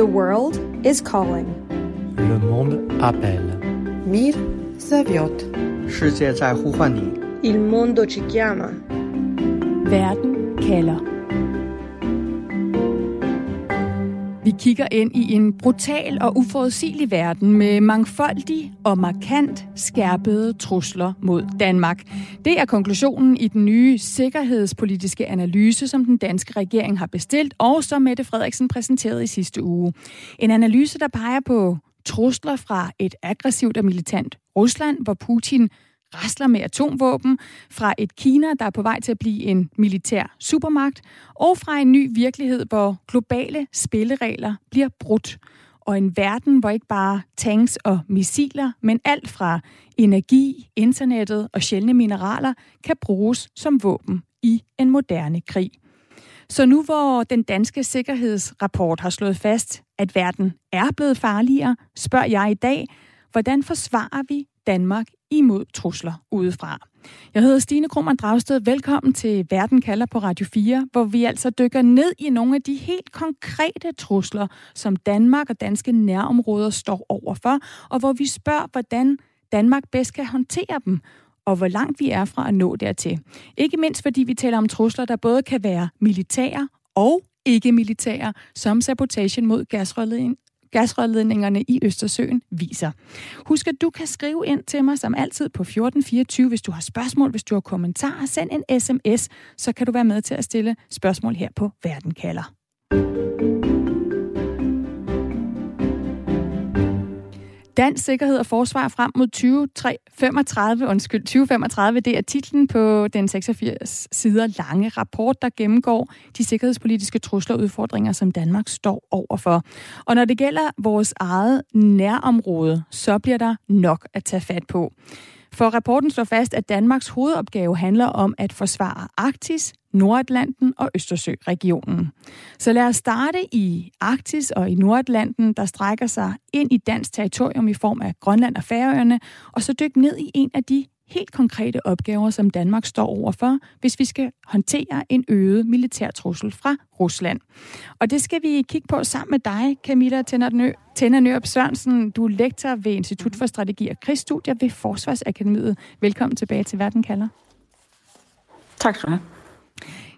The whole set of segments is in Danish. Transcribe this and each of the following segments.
The world is calling. Le monde appelle. Mir zaviot. Il mondo ci chiama. Werden Keller. Vi kigger ind i en brutal og uforudsigelig verden med mangfoldige og markant skærpede trusler mod Danmark. Det er konklusionen i den nye sikkerhedspolitiske analyse, som den danske regering har bestilt, og som Mette Frederiksen præsenterede i sidste uge. En analyse, der peger på trusler fra et aggressivt og militant Rusland, hvor Putin rasler med atomvåben, fra et Kina, der er på vej til at blive en militær supermagt, og fra en ny virkelighed, hvor globale spilleregler bliver brudt. Og en verden, hvor ikke bare tanks og missiler, men alt fra energi, internettet og sjældne mineraler kan bruges som våben i en moderne krig. Så nu hvor den danske sikkerhedsrapport har slået fast, at verden er blevet farligere, spørger jeg i dag, hvordan forsvarer vi Danmark imod trusler udefra. Jeg hedder Stine Krummer Dragsted. Velkommen til Verden kalder på Radio 4, hvor vi altså dykker ned i nogle af de helt konkrete trusler, som Danmark og danske nærområder står overfor, og hvor vi spørger, hvordan Danmark bedst kan håndtere dem, og hvor langt vi er fra at nå dertil. Ikke mindst fordi vi taler om trusler, der både kan være militære og ikke-militære, som sabotagen mod gasrørledningen gasrørledningerne i Østersøen viser. Husk, at du kan skrive ind til mig som altid på 1424, hvis du har spørgsmål, hvis du har kommentarer. Send en sms, så kan du være med til at stille spørgsmål her på Verden kalder. Dansk Sikkerhed og Forsvar frem mod 2035, undskyld, 2035, det er titlen på den 86 sider lange rapport, der gennemgår de sikkerhedspolitiske trusler og udfordringer, som Danmark står overfor. Og når det gælder vores eget nærområde, så bliver der nok at tage fat på. For rapporten slår fast, at Danmarks hovedopgave handler om at forsvare Arktis, Nordatlanten og Østersøregionen. Så lad os starte i Arktis og i Nordatlanten, der strækker sig ind i dansk territorium i form af Grønland og Færøerne, og så dykke ned i en af de helt konkrete opgaver, som Danmark står overfor, hvis vi skal håndtere en øget militær trussel fra Rusland. Og det skal vi kigge på sammen med dig, Camilla Tænder Nørup Sørensen. Du er lektor ved Institut for Strategi og Krigsstudier ved Forsvarsakademiet. Velkommen tilbage til Verden kalder. Tak skal du have.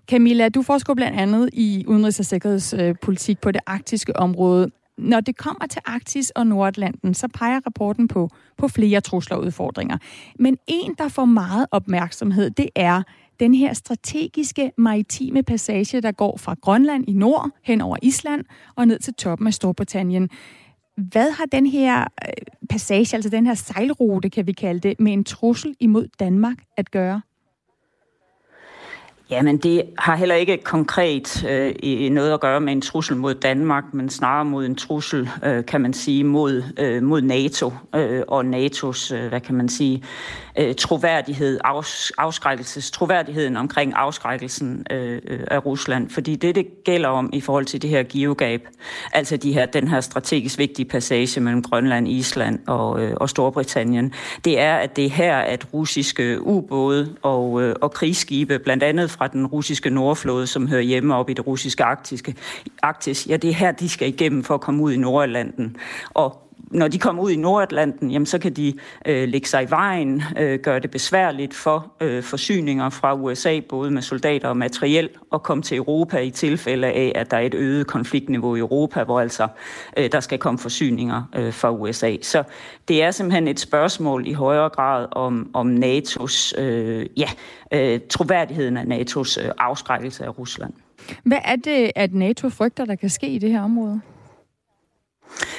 Camilla, du forsker blandt andet i udenrigs- og sikkerhedspolitik på det arktiske område. Når det kommer til Arktis og Nordatlanten, så peger rapporten på, på flere trusler og udfordringer. Men en, der får meget opmærksomhed, det er den her strategiske maritime passage, der går fra Grønland i nord hen over Island og ned til toppen af Storbritannien. Hvad har den her øh, passage, altså den her sejlrute, kan vi kalde det, med en trussel imod Danmark at gøre? Jamen, det har heller ikke konkret øh, noget at gøre med en trussel mod Danmark, men snarere mod en trussel, øh, kan man sige, mod, øh, mod NATO øh, og NATO's, øh, hvad kan man sige, øh, troværdighed, afs, afskrækkelses, troværdigheden omkring afskrækkelsen øh, øh, af Rusland. Fordi det, det gælder om i forhold til det her geogab, altså de her, den her strategisk vigtige passage mellem Grønland, Island og, øh, og Storbritannien, det er, at det er her, at russiske ubåde og, øh, og krigsskibe, blandt andet fra den russiske nordflåde, som hører hjemme op i det russiske arktiske, Arktis, ja, det er her, de skal igennem for at komme ud i Nordatlanten. Og når de kommer ud i Nordatlanten, jamen, så kan de øh, lægge sig i vejen, øh, gøre det besværligt for øh, forsyninger fra USA, både med soldater og materiel, og komme til Europa i tilfælde af, at der er et øget konfliktniveau i Europa, hvor altså øh, der skal komme forsyninger øh, fra USA. Så det er simpelthen et spørgsmål i højere grad om, om NATO's, øh, ja, øh, troværdigheden af NATO's øh, afskrækkelse af Rusland. Hvad er det, at NATO frygter, der kan ske i det her område?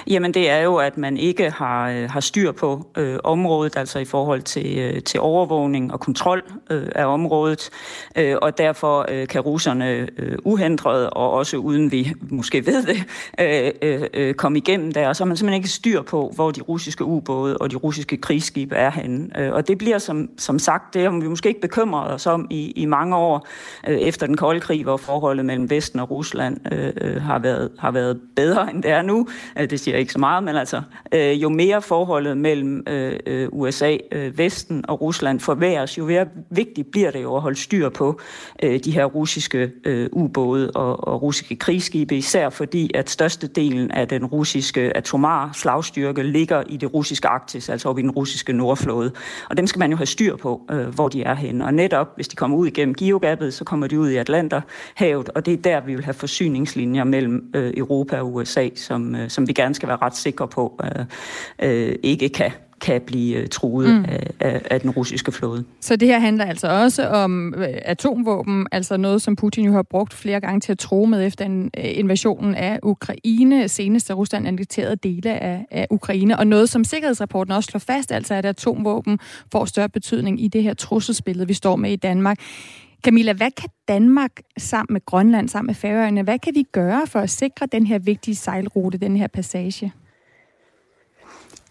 Jamen det er jo, at man ikke har, øh, har styr på øh, området, altså i forhold til, øh, til overvågning og kontrol øh, af området, øh, og derfor øh, kan russerne øh, uhindret og også uden vi måske ved det, øh, øh, øh komme igennem der, og så har man simpelthen ikke styr på, hvor de russiske ubåde og de russiske krigsskibe er henne. Øh, og det bliver som, som sagt, det har vi måske ikke bekymret os om i, i mange år øh, efter den kolde krig, hvor forholdet mellem Vesten og Rusland øh, øh har, været, har været bedre, end det er nu. Det siger siger ikke så meget, men altså, øh, jo mere forholdet mellem øh, øh, USA, øh, Vesten og Rusland forværres, jo mere vigtigt bliver det jo at holde styr på øh, de her russiske øh, ubåde og, og russiske krigsskibe, især fordi at størstedelen af den russiske atomar slagstyrke ligger i det russiske Arktis, altså oppe i den russiske nordflåde. Og dem skal man jo have styr på, øh, hvor de er henne. Og netop, hvis de kommer ud igennem Giogabet, så kommer de ud i Atlanterhavet, og det er der, vi vil have forsyningslinjer mellem øh, Europa og USA, som, øh, som vi gerne skal være ret sikre på øh, øh, ikke kan kan blive øh, truet mm. af, af, den russiske flåde. Så det her handler altså også om øh, atomvåben, altså noget, som Putin jo har brugt flere gange til at tro med efter en, invasionen af Ukraine. Senest har Rusland annekteret dele af, af Ukraine, og noget, som Sikkerhedsrapporten også slår fast, altså at atomvåben får større betydning i det her trusselsbillede, vi står med i Danmark. Camilla, hvad kan Danmark sammen med Grønland, sammen med Færøerne, hvad kan vi gøre for at sikre den her vigtige sejlrute, den her passage?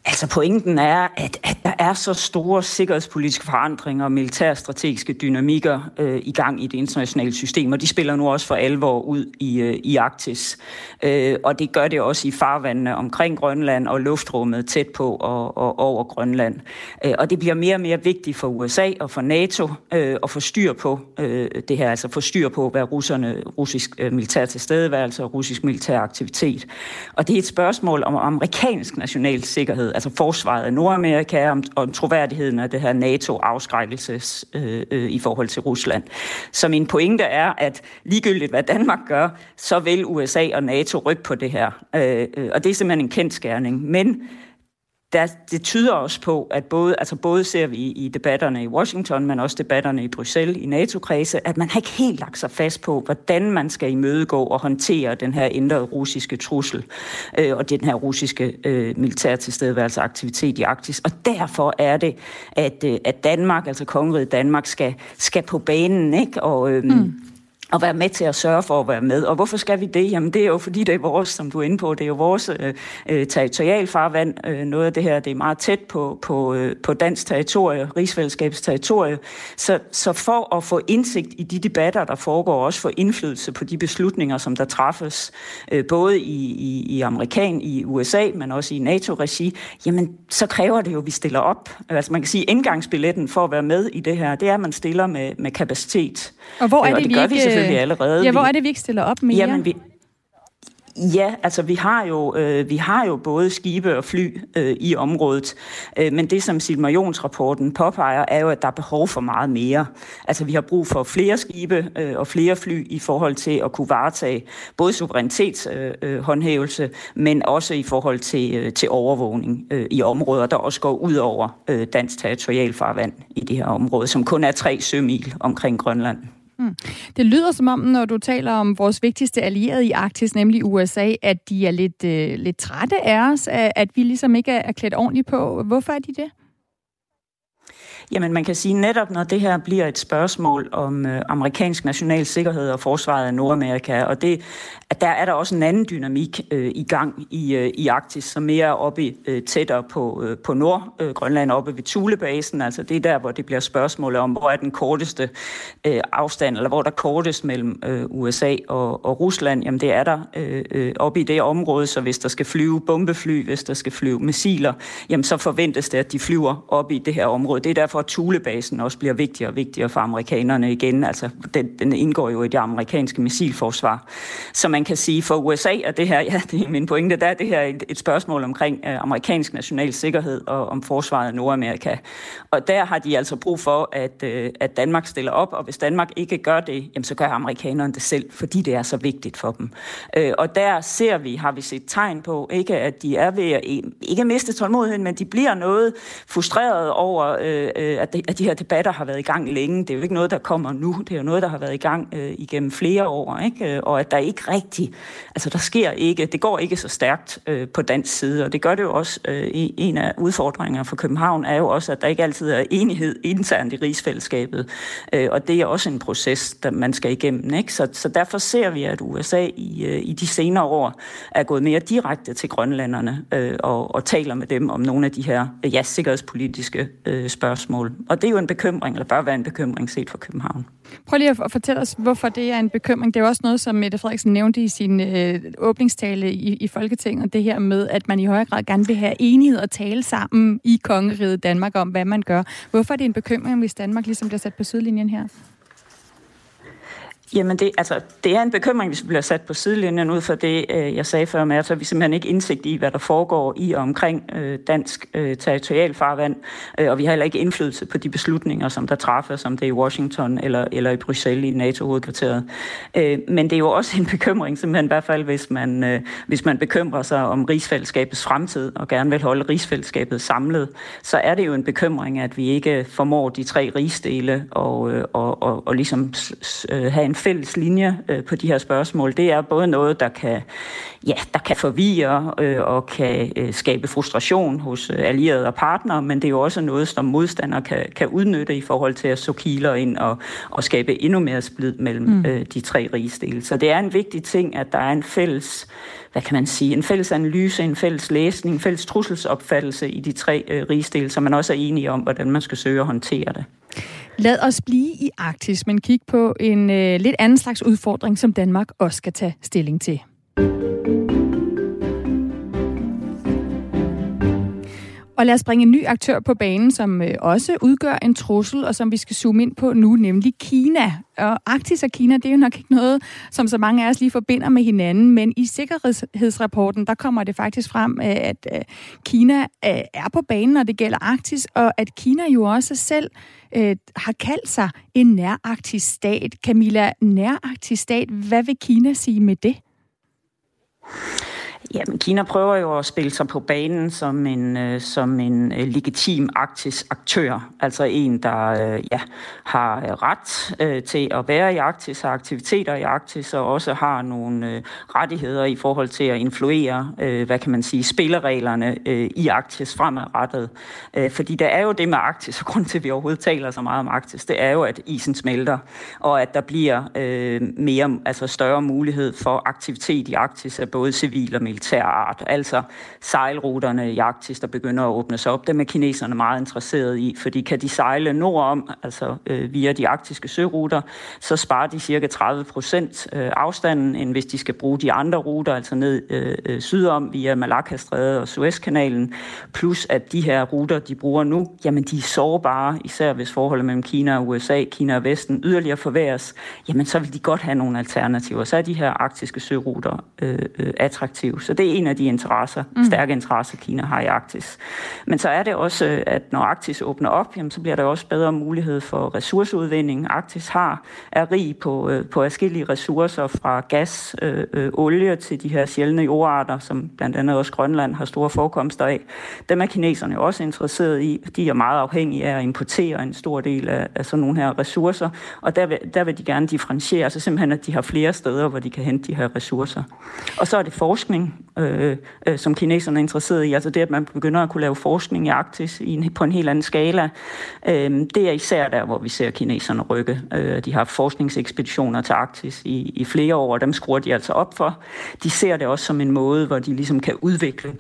Altså pointen er, at, at der er så store sikkerhedspolitiske forandringer og militærstrategiske dynamikker øh, i gang i det internationale system, og de spiller nu også for alvor ud i, øh, i Arktis. Øh, og det gør det også i farvandene omkring Grønland og luftrummet tæt på og, og over Grønland. Øh, og det bliver mere og mere vigtigt for USA og for NATO øh, at få styr på øh, det her, altså få styr på, hvad russerne, russisk øh, militær tilstedeværelse og russisk militær aktivitet. Og det er et spørgsmål om amerikansk national sikkerhed altså forsvaret af Nordamerika, om, om troværdigheden af det her NATO-afskrækkelses øh, øh, i forhold til Rusland. Så min pointe er, at ligegyldigt hvad Danmark gør, så vil USA og NATO rykke på det her. Øh, øh, og det er simpelthen en kendskærning. Men der, det tyder også på, at både, altså både ser vi i debatterne i Washington, men også debatterne i Bruxelles, i NATO-kredse, at man har ikke helt lagt sig fast på, hvordan man skal imødegå og håndtere den her ændrede russiske trussel øh, og den her russiske øh, militær tilstedeværelse aktivitet i Arktis. Og derfor er det, at, øh, at Danmark, altså kongeriget Danmark, skal, skal på banen, ikke? Og, øh, mm at være med til at sørge for at være med. Og hvorfor skal vi det? Jamen det er jo fordi, det er vores, som du er inde på, det er jo vores øh, øh territorialfarvand. Øh, noget af det her, det er meget tæt på, på, øh, på dansk territorie, rigsfællesskabets territorie. Så, så for at få indsigt i de debatter, der foregår, også få indflydelse på de beslutninger, som der træffes, øh, både i, i, i amerikan, i USA, men også i NATO-regi, jamen så kræver det jo, at vi stiller op. Altså man kan sige, indgangsbilletten for at være med i det her, det er, at man stiller med, med kapacitet. Og hvor er det, øh, og det vi gør ikke... vi selvfølgelig allerede. Ja, hvor er det, vi ikke stiller op mere? Jamen, vi, Ja, altså vi har jo, øh, vi har jo både skibe og fly øh, i området, øh, men det som Silmarions-rapporten påpeger, er jo, at der er behov for meget mere. Altså vi har brug for flere skibe øh, og flere fly i forhold til at kunne varetage både suverænitetshåndhævelse, øh, øh men også i forhold til, øh, til overvågning øh, i områder, der også går ud over øh, dansk territorialfarvand i det her område, som kun er tre sømil omkring Grønland. Mm. Det lyder som om, når du taler om vores vigtigste allierede i Arktis, nemlig USA, at de er lidt, øh, lidt trætte af os, at vi ligesom ikke er klædt ordentligt på. Hvorfor er de det? Jamen man kan sige netop, når det her bliver et spørgsmål om øh, amerikansk national sikkerhed og forsvaret af Nordamerika, og det, at der er der også en anden dynamik øh, i gang i, øh, i Arktis, som mere er oppe øh, tættere på, øh, på Nordgrønland, øh, oppe ved Thulebasen, altså det er der, hvor det bliver spørgsmål om, hvor er den korteste øh, afstand, eller hvor der kortest mellem øh, USA og, og Rusland, jamen det er der øh, øh, oppe i det område, så hvis der skal flyve bombefly, hvis der skal flyve missiler, jamen så forventes det, at de flyver op i det her område. Det er derfor, hvor Thulebasen også bliver vigtigere og vigtigere for amerikanerne igen. Altså, den, den indgår jo i det amerikanske missilforsvar. Så man kan sige, for USA er det her, ja, det er min pointe, der er det her et, et spørgsmål omkring øh, amerikansk national sikkerhed og om forsvaret af Nordamerika. Og der har de altså brug for, at, øh, at Danmark stiller op, og hvis Danmark ikke gør det, jamen, så gør amerikanerne det selv, fordi det er så vigtigt for dem. Øh, og der ser vi, har vi set tegn på, ikke at de er ved at, ikke miste tålmodigheden, men de bliver noget frustreret over, øh, øh, Øh, at, de, at de her debatter har været i gang længe. Det er jo ikke noget, der kommer nu. Det er jo noget, der har været i gang øh, igennem flere år, ikke? Øh, og at der ikke rigtig, altså der sker ikke, det går ikke så stærkt øh, på dansk side, og det gør det jo også. Øh, en af udfordringerne for København er jo også, at der ikke altid er enighed internt i rigsfællesskabet, Øh, og det er også en proces, der man skal igennem. Ikke? Så, så derfor ser vi, at USA i, øh, i de senere år er gået mere direkte til grønlanderne øh, og, og taler med dem om nogle af de her øh, ja, sikkerhedspolitiske øh, spørgsmål spørgsmål. Og det er jo en bekymring, eller bør være en bekymring set for København. Prøv lige at fortælle os, hvorfor det er en bekymring. Det er jo også noget, som Mette Frederiksen nævnte i sin øh, åbningstale i, i Folketinget, det her med, at man i højere grad gerne vil have enighed og tale sammen i kongeriget Danmark om, hvad man gør. Hvorfor er det en bekymring, hvis Danmark ligesom bliver sat på sydlinjen her? Jamen, det, altså, det er en bekymring, hvis vi bliver sat på sidelinjen ud fra det, øh, jeg sagde før med, at vi simpelthen ikke indsigt i, hvad der foregår i og omkring øh, dansk øh, territorialfarvand, øh, og vi har heller ikke indflydelse på de beslutninger, som der træffes, som det er i Washington eller, eller i Bruxelles i NATO-hovedkvarteret. Øh, men det er jo også en bekymring, simpelthen i hvert fald, hvis man, øh, hvis man bekymrer sig om rigsfællesskabets fremtid og gerne vil holde rigsfællesskabet samlet, så er det jo en bekymring, at vi ikke formår de tre rigsdele og, øh, og, og, og ligesom øh, have en fælles linje øh, på de her spørgsmål. Det er både noget, der kan, ja, der kan forvirre øh, og kan øh, skabe frustration hos øh, allierede og partnere, men det er jo også noget, som modstandere kan, kan udnytte i forhold til at så kiler ind og, og skabe endnu mere splid mellem mm. øh, de tre rigsdele. Så det er en vigtig ting, at der er en fælles hvad kan man sige, en fælles analyse, en fælles læsning, en fælles trusselsopfattelse i de tre øh, rigsdele, så man også er enige om, hvordan man skal søge at håndtere det. Lad os blive i Arktis, men kig på en øh, lidt anden slags udfordring, som Danmark også skal tage stilling til. Og lad os bringe en ny aktør på banen, som øh, også udgør en trussel, og som vi skal zoome ind på nu, nemlig Kina. Og Arktis og Kina, det er jo nok ikke noget, som så mange af os lige forbinder med hinanden, men i sikkerhedsrapporten, der kommer det faktisk frem, øh, at øh, Kina er på banen, når det gælder Arktis, og at Kina jo også selv øh, har kaldt sig en nærarktisk stat. Camilla, nærarktisk stat, hvad vil Kina sige med det? Jamen, Kina prøver jo at spille sig på banen som en, øh, som en øh, legitim arktisk aktør. Altså en, der øh, ja, har øh, ret øh, til at være i Arktis, har aktiviteter i Arktis, og også har nogle øh, rettigheder i forhold til at influere, øh, hvad kan man sige, spillereglerne øh, i Arktis fremadrettet. Øh, fordi der er jo det med Arktis, og grund til, at vi overhovedet taler så meget om Arktis, det er jo, at isen smelter, og at der bliver øh, mere, altså større mulighed for aktivitet i Arktis af både civil og militær art. Altså sejlruterne i Arktis, der begynder at åbne sig op. Dem er kineserne meget interesserede i, fordi kan de sejle nordom, altså øh, via de arktiske søruter, så sparer de cirka 30 procent øh, afstanden, end hvis de skal bruge de andre ruter, altså ned øh, øh sydom via Malakastrædet og Suezkanalen. Plus at de her ruter, de bruger nu, jamen de er sårbare, især hvis forholdet mellem Kina og USA, Kina og Vesten yderligere forværres, jamen så vil de godt have nogle alternativer. Så er de her arktiske søruter øh, øh, attraktive. Så det er en af de interesser, mm. stærke interesser, Kina har i Arktis. Men så er det også, at når Arktis åbner op, jamen, så bliver der også bedre mulighed for ressourceudvinding. Arktis har er rig på, øh, på forskellige ressourcer, fra gas, øh, øh, olie til de her sjældne jordarter, som blandt andet også Grønland har store forekomster af. Dem er kineserne også interesseret i. De er meget afhængige af at importere en stor del af, af sådan nogle her ressourcer, og der vil, der vil de gerne differentiere, altså simpelthen, at de har flere steder, hvor de kan hente de her ressourcer. Og så er det forskning, øh, øh, som kineserne er interesseret i. Altså det, at man begynder at kunne lave forskning i Arktis i en, på en helt anden skala. Øh, det er især der, hvor vi ser kineserne rykke. Øh, de har forskningsekspeditioner til Arktis i, i flere år, og dem skruer de altså op for. De ser det også som en måde, hvor de ligesom kan udvikle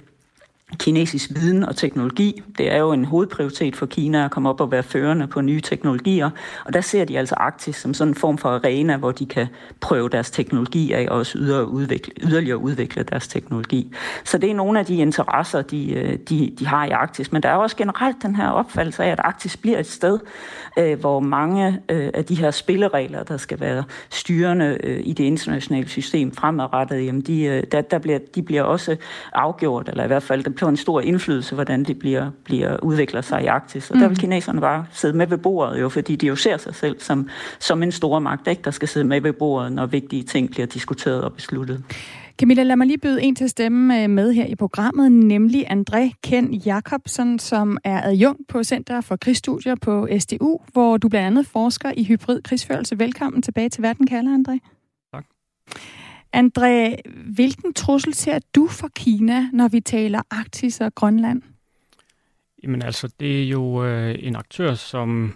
kinesisk viden og teknologi. Det er jo en hovedprioritet for Kina at komme op og være førende på nye teknologier, og der ser de altså Arktis som sådan en form for arena, hvor de kan prøve deres teknologi af og også yderligere udvikle, yderligere udvikle deres teknologi. Så det er nogle af de interesser, de, øh, de, de har i Arktis. Men der er også generelt den her opfattelse af, at Arktis bliver et sted, øh, hvor mange øh, af de her spilleregler, der skal være styrende i det internationale system fremadrettet, jamen de, der, der bliver, de bliver også afgjort, eller i hvert fald får en stor indflydelse, hvordan det bliver, bliver udvikler sig i Arktis. Og mm. der vil mm. kineserne bare sidde med ved bordet, jo, fordi de jo ser sig selv som, som en stor magt, ikke, der skal sidde med ved bordet, når vigtige ting bliver diskuteret og besluttet. Camilla, lad mig lige byde en til stemme øh, med her i programmet, nemlig André Ken Jacobsen, som er adjunkt på Center for Krigsstudier på SDU, hvor du blandt andet forsker i hybrid krigsførelse. Velkommen tilbage til Verden kalder, André. Tak. André, hvilken trussel ser du for Kina, når vi taler Arktis og Grønland? Jamen altså, det er jo øh, en aktør, som,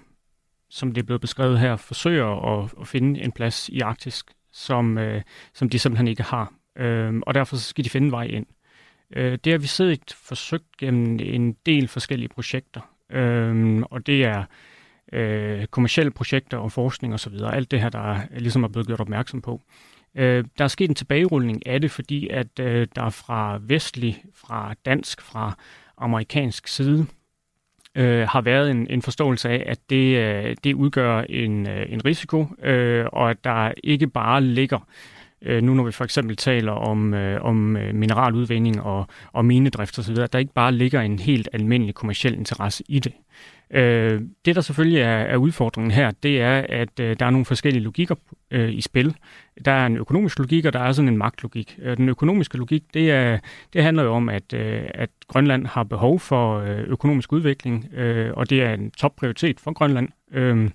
som det er blevet beskrevet her, forsøger at, at finde en plads i Arktis, som, øh, som de simpelthen ikke har. Øh, og derfor skal de finde vej ind. Øh, det har vi set forsøgt gennem en del forskellige projekter. Øh, og det er øh, kommersielle projekter og forskning osv. Alt det her, der er, ligesom er blevet gjort opmærksom på. Øh, Øh, der er sket en tilbagerulning af det, fordi at øh, der fra vestlig, fra dansk, fra amerikansk side øh, har været en, en forståelse af, at det, øh, det udgør en, øh, en risiko, øh, og at der ikke bare ligger øh, nu når vi for eksempel taler om, øh, om øh, mineraludvinding og, og minedrift osv., at der ikke bare ligger en helt almindelig kommersiel interesse i det. Øh, det, der selvfølgelig er, er udfordringen her, det er, at øh, der er nogle forskellige logikker øh, i spil. Der er en økonomisk logik, og der er sådan en magtlogik. Øh, den økonomiske logik, det, er, det handler jo om, at, øh, at Grønland har behov for øh, økonomisk udvikling, og det er en topprioritet for Grønland. Øh,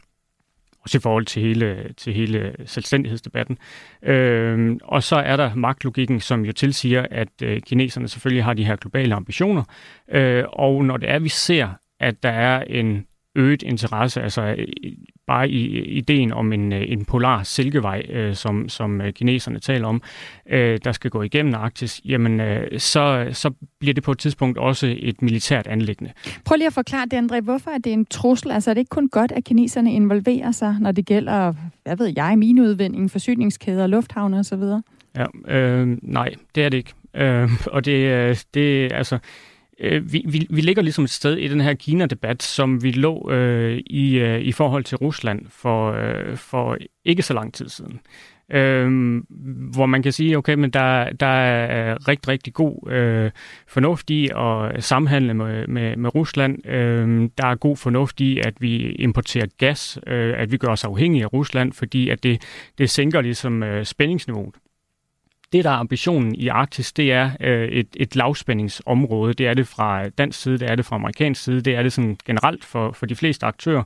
også i forhold til hele, til hele selvstændighedsdebatten. Øh, og så er der magtlogikken, som jo tilsiger, at øh, kineserne selvfølgelig har de her globale ambitioner, øh, og når det er, vi ser, at der er en øget interesse, altså øh, bare i ideen om en, øh, en polar silkevej, øh, som, som øh, kineserne taler om, øh, der skal gå igennem Arktis, jamen øh, så, så bliver det på et tidspunkt også et militært anlæggende. Prøv lige at forklare det, André. Hvorfor er det en trussel? Altså er det ikke kun godt, at kineserne involverer sig, når det gælder, hvad ved jeg, mineudvinding, forsyningskæder, lufthavne osv.? Ja, øh, nej, det er det ikke. Øh, og det, det altså øh, vi, vi, vi ligger ligesom et sted i den her Kina-debat, som vi lå øh, i, øh, i forhold til Rusland for, øh, for ikke så lang tid siden. Øh, hvor man kan sige, okay, men der, der er rigtig, rigtig god øh, fornuft i at samhandle med, med, med Rusland. Øh, der er god fornuft i, at vi importerer gas, øh, at vi gør os afhængige af Rusland, fordi at det, det sænker ligesom øh, spændingsniveauet det, der er ambitionen i Arktis, det er øh, et, et lavspændingsområde. Det er det fra dansk side, det er det fra amerikansk side, det er det sådan generelt for, for de fleste aktører.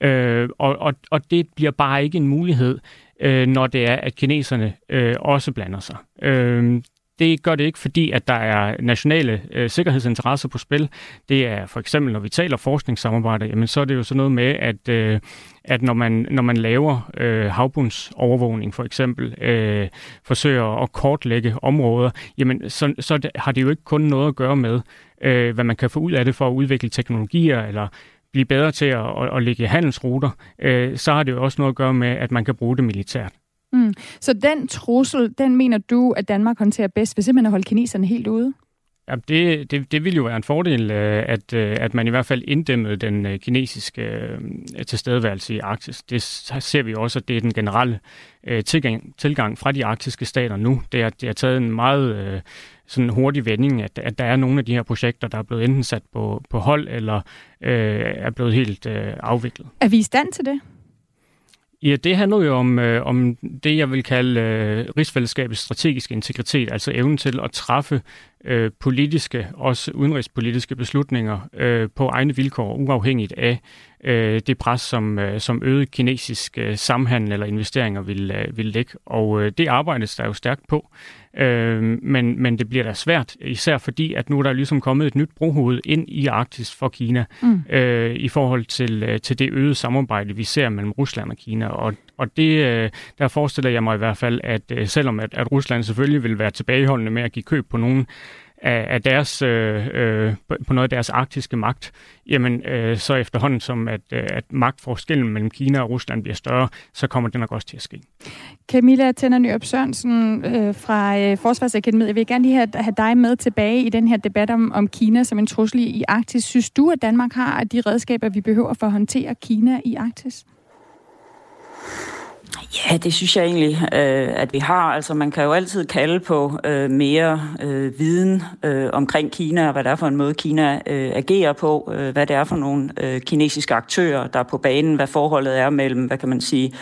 Øh, og, og, og det bliver bare ikke en mulighed, øh, når det er, at kineserne øh, også blander sig. Øh, det gør det ikke, fordi at der er nationale øh, sikkerhedsinteresser på spil. Det er for eksempel, når vi taler forskningssamarbejde, jamen så er det jo sådan noget med, at, øh, at når, man, når man laver øh, havbundsovervågning for eksempel, øh, forsøger at kortlægge områder, jamen så, så har det jo ikke kun noget at gøre med, øh, hvad man kan få ud af det for at udvikle teknologier eller blive bedre til at, at, at lægge handelsruter, øh, så har det jo også noget at gøre med, at man kan bruge det militært. Mm. Så den trussel, den mener du, at Danmark håndterer bedst ved simpelthen at holde kineserne helt ude? Ja, det, det, det ville jo være en fordel, øh, at, øh, at man i hvert fald inddæmmede den øh, kinesiske tilstedeværelse i Arktis. Det ser vi også, at det er den generelle tilgang, tilgang fra de arktiske stater nu. Det er, det er taget en meget sådan hurtig vending, at, at der er nogle af de her projekter, der er blevet enten sat på, på hold, eller øh, er blevet helt øh, afviklet. Er vi i stand til det? Ja, det handler jo om, øh, om det, jeg vil kalde øh, rigsfællesskabets strategiske integritet, altså evnen til at træffe øh, politiske, også udenrigspolitiske beslutninger øh, på egne vilkår, uafhængigt af øh, det pres, som, øh, som øget kinesisk øh, samhandel eller investeringer vil, øh, vil lægge. Og øh, det arbejdes der jo stærkt på. Øh, men, men det bliver da svært, især fordi, at nu er der ligesom kommet et nyt brohoved ind i Arktis for Kina, mm. øh, i forhold til, øh, til det øgede samarbejde, vi ser mellem Rusland og Kina. Og, og det, øh, der forestiller jeg mig i hvert fald, at øh, selvom at, at Rusland selvfølgelig vil være tilbageholdende med at give køb på nogle af, af deres, øh, øh, på noget af deres arktiske magt, jamen øh, så efterhånden som at, øh, at magtforskellen mellem Kina og Rusland bliver større, så kommer det nok også til at ske. Camilla Tænder Nyrup Sørensen øh, fra øh, Forsvarsakademiet, jeg vil gerne lige have, have dig med tilbage i den her debat om, om Kina som en trussel i Arktis. Synes du, at Danmark har de redskaber, vi behøver for at håndtere Kina i Arktis? Ja, det synes jeg egentlig, øh, at vi har. Altså, man kan jo altid kalde på øh, mere øh, viden øh, omkring Kina, og hvad det er for en måde, Kina øh, agerer på, øh, hvad det er for nogle øh, kinesiske aktører, der er på banen, hvad forholdet er mellem, hvad kan man sige,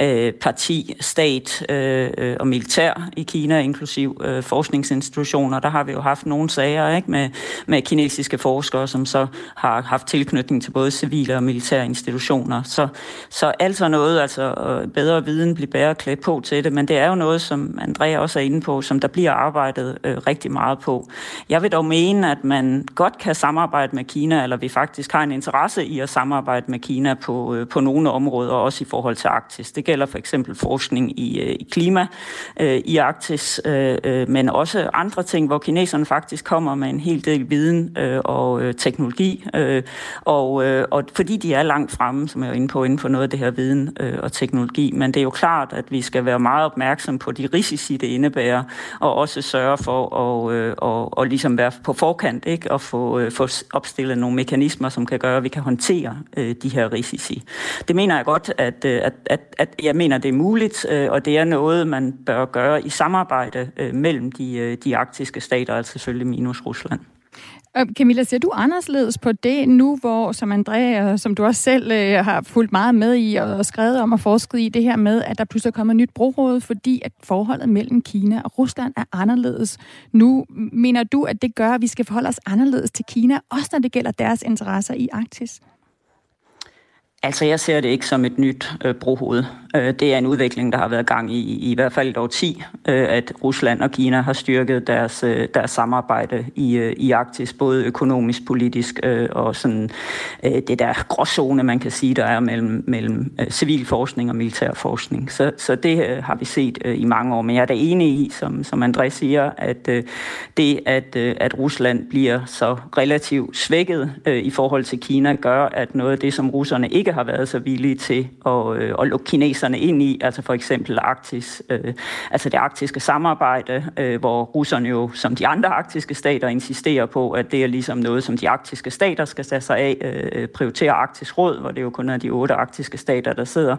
øh, parti, stat øh, øh og militær i Kina, inklusiv øh, forskningsinstitutioner. Der har vi jo haft nogle sager ikke, med, med kinesiske forskere, som så har haft tilknytning til både civile og militære institutioner. Så, så altså noget, altså øh, bedre bedre viden blive bedre klædt på til det, men det er jo noget, som Andrea også er inde på, som der bliver arbejdet øh, rigtig meget på. Jeg vil dog mene, at man godt kan samarbejde med Kina, eller vi faktisk har en interesse i at samarbejde med Kina på, øh, på nogle områder, også i forhold til Arktis. Det gælder for eksempel forskning i, øh, i klima øh, i Arktis, øh, øh, men også andre ting, hvor kineserne faktisk kommer med en hel del viden øh, og øh, teknologi, øh, og, øh, og fordi de er langt fremme, som jeg er inde på, inden for noget af det her viden øh, og teknologi, men det er jo klart, at vi skal være meget opmærksom på de risici, det indebærer, og også sørge for at øh, og, og ligesom være på forkant, ikke? og få, øh, få opstillet nogle mekanismer, som kan gøre, at vi kan håndtere øh, de her risici. Det mener jeg godt, at, øh, at, at, at jeg mener, det er muligt, øh, og det er noget, man bør gøre i samarbejde øh, mellem de, øh, de arktiske stater, altså selvfølgelig minus Rusland. Camilla, ser du anderledes på det nu, hvor, som Andrea, som du også selv øh, har fulgt meget med i og skrevet om og forsket i det her med, at der pludselig kommer nyt brohoved, fordi at forholdet mellem Kina og Rusland er anderledes nu. Mener du, at det gør, at vi skal forholde os anderledes til Kina, også når det gælder deres interesser i Arktis? Altså, jeg ser det ikke som et nyt øh, brohoved. Øh, det er en udvikling, der har været gang i i hvert fald et årti, øh, at Rusland og Kina har styrket deres, øh, deres samarbejde i, øh, i Arktis, både økonomisk, politisk øh, og sådan øh, det der gråzone, man kan sige, der er mellem, mellem øh, civil forskning og militær forskning. Så, så det øh, har vi set øh, i mange år. Men jeg er da enig i, som, som André siger, at øh, det, at, øh, at Rusland bliver så relativt svækket øh, i forhold til Kina, gør, at noget af det, som russerne ikke har været så villige til at, øh, at lukke kineserne ind i, altså for eksempel Arktis, øh, altså det arktiske samarbejde, øh, hvor russerne jo, som de andre arktiske stater, insisterer på, at det er ligesom noget, som de arktiske stater skal tage sig af, øh, øh prioritere Arktisk Råd, hvor det jo kun er de otte arktiske stater, der sidder.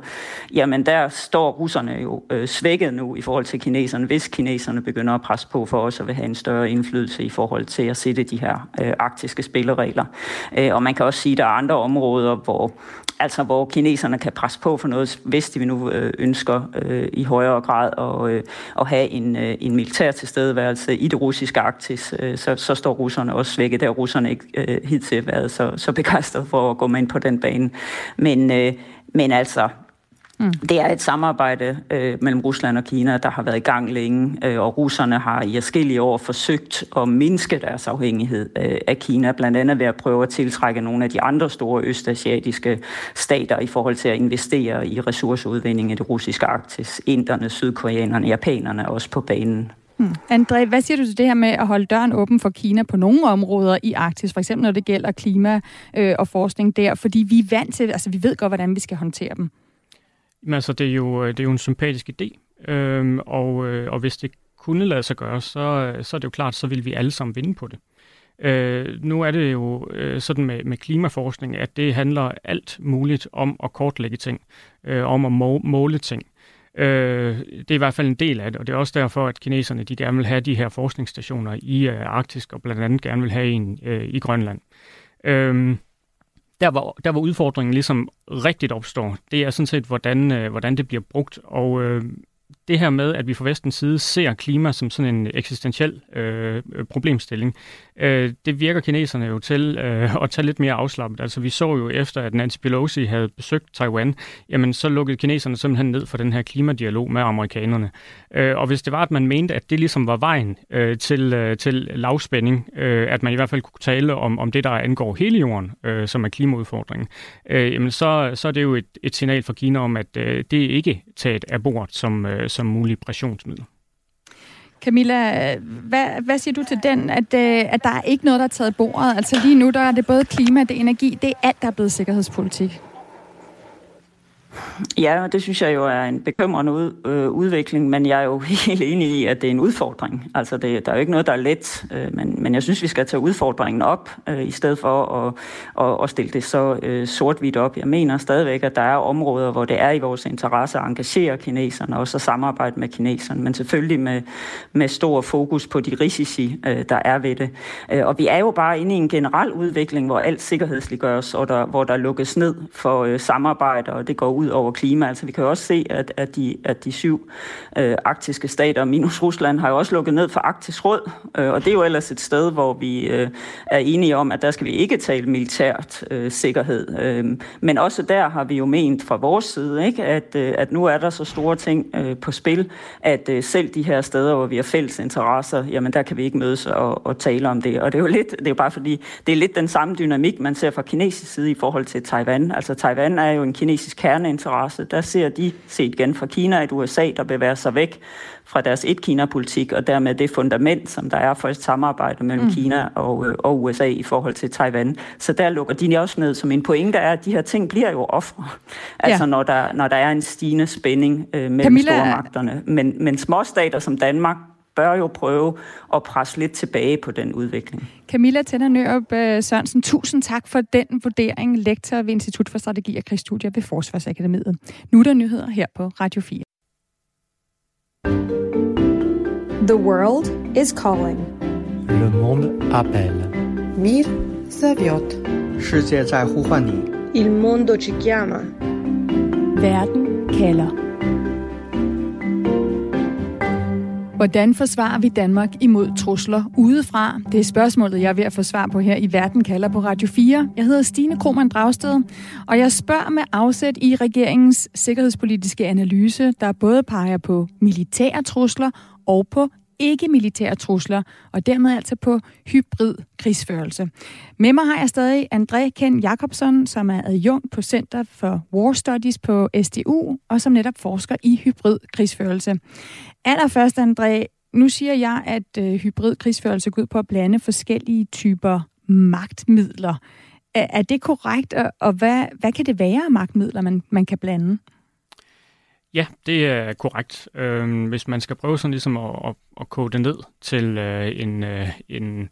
Jamen der står russerne jo øh, svækket nu i forhold til kineserne, hvis kineserne begynder at presse på for os at vil have en større indflydelse i forhold til at sætte de her øh, arktiske spilleregler. Øh, og man kan også sige, at der er andre områder, hvor altså hvor kineserne kan presse på for noget, hvis de nu øh, ønsker øh, i højere grad at, øh, at have en, øh, en militær tilstedeværelse i det russiske Arktis, øh, så, så står russerne også svækket. Der russerne ikke øh, hidtil været så, så begejstrede for at gå med ind på den bane. Men, øh, men altså, Mm. Det er et samarbejde øh, mellem Rusland og Kina, der har været i gang længe, øh, og russerne har i forskellige år forsøgt at mindske deres afhængighed øh, af Kina, blandt andet ved at prøve at tiltrække nogle af de andre store østasiatiske stater i forhold til at investere i ressourceudvinding i det russiske Arktis. Inderne, sydkoreanerne, japanerne også på banen. Hmm. André, hvad siger du til det her med at holde døren åben for Kina på nogle områder i Arktis, for eksempel når det gælder klima øh, og forskning der, fordi vi er vant til, altså vi ved godt, hvordan vi skal håndtere dem. Men altså, det er jo, øh, det er jo en sympatisk idé, øhm, og, øh, og hvis det kunne lade sig gøre, så, øh, så er det jo klart, så vil vi alle sammen vinde på det. Øh, nu er det jo øh, sådan med, med klimaforskning, at det handler alt muligt om at kortlægge ting, øh, om at må, måle ting. Øh, det er i hvert fald en del af det, og det er også derfor, at kineserne de gerne vil have de her forskningsstationer i øh, Arktis, og blandt andet gerne vil have en øh, i Grønland. Øh, der hvor, der hvor udfordringen ligesom rigtigt opstår, det er sådan set, hvordan, øh, hvordan det bliver brugt. Og øh, det her med, at vi fra vestens side ser klima som sådan en eksistentiel øh, problemstilling, øh, det virker kineserne jo til øh, at tage lidt mere afslappet. Altså vi så jo efter, at Nancy Pelosi havde besøgt Taiwan, jamen så lukkede kineserne simpelthen ned for den her klimadialog med amerikanerne. Øh, og hvis det var, at man mente, at det ligesom var vejen øh, til, øh, til lavspænding, øh, at man i hvert fald kunne tale om, om det, der angår hele jorden, øh, som er klimaudfordringen, øh, jamen så, så er det jo et, et signal fra Kina om, at øh, det ikke taget af bord, som, øh, som mulig pressionsmiddel. Camilla, hvad, hvad siger du til den, at, øh, at der er ikke noget, der er taget bordet? Altså lige nu, der er det både klima, det er energi, det er alt, der er blevet sikkerhedspolitik. Ja, det synes jeg jo er en bekymrende ud, øh, udvikling, men jeg er jo helt enig i, at det er en udfordring. Altså, det, der er jo ikke noget, der er let, øh, men, men jeg synes, vi skal tage udfordringen op, øh, i stedet for at, at, at stille det så øh, sort-hvidt op. Jeg mener stadigvæk, at der er områder, hvor det er i vores interesse at engagere kineserne, og også at samarbejde med kineserne, men selvfølgelig med, med stor fokus på de risici, øh, der er ved det. Øh, og vi er jo bare inde i en generel udvikling, hvor alt sikkerhedsliggøres, og der, hvor der lukkes ned for øh, samarbejde, og det går ud ud over klima. Altså vi kan jo også se, at, at, de, at de syv øh, arktiske stater minus Rusland har jo også lukket ned for Arktisk Råd, øh, og det er jo ellers et sted, hvor vi øh, er enige om, at der skal vi ikke tale militært øh, sikkerhed. Øh, men også der har vi jo ment fra vores side, ikke, at, øh, at nu er der så store ting øh, på spil, at øh, selv de her steder, hvor vi har fælles interesser, jamen der kan vi ikke mødes og, og tale om det. Og det er jo lidt, det er jo bare fordi, det er lidt den samme dynamik, man ser fra kinesisk side i forhold til Taiwan. Altså Taiwan er jo en kinesisk kerne kerneinteresse. Der ser de, set igen fra Kina, et USA, der bevæger sig væk fra deres et-Kina-politik, og dermed det fundament, som der er for et samarbejde mellem mm. Kina og, øh, og USA i forhold til Taiwan. Så der lukker de også ned, som en pointe er, at de her ting bliver jo ofre. Altså ja. når, der, når der er en stigende spænding øh, mellem Camilla... stormagterne. Men, men småstater som Danmark bør jo prøve at presse lidt tilbage på den udvikling. Camilla Tænder Nørup øh, Sørensen, tusind tak for den vurdering, lektor ved Institut for Strategi og Krigsstudier ved Forsvarsakademiet. Nu er der nyheder her på Radio 4. The world is calling. Le monde appelle. Mir Zaviot. 世界在呼唤你。Il mondo ci chiama. Verden kalder. Hvordan forsvarer vi Danmark imod trusler udefra? Det er spørgsmålet, jeg er ved at få svar på her i Verden kalder på Radio 4. Jeg hedder Stine Krohmann Dragsted, og jeg spørger med afsæt i regeringens sikkerhedspolitiske analyse, der både peger på militære trusler og på ikke-militære trusler, og dermed altså på hybrid krigsførelse. Med mig har jeg stadig André Ken Jacobsen, som er adjunkt på Center for War Studies på SDU, og som netop forsker i hybrid krigsførelse. Allerførst, André, nu siger jeg, at øh, hybrid krigsførelse går ud på at blande forskellige typer magtmidler. Er, er det korrekt, og, og hvad, hvad kan det være af magtmidler, man, man kan blande? Ja, det er korrekt. Øh, hvis man skal prøve sådan ligesom at, at, at kode det ned til øh, en, øh, en,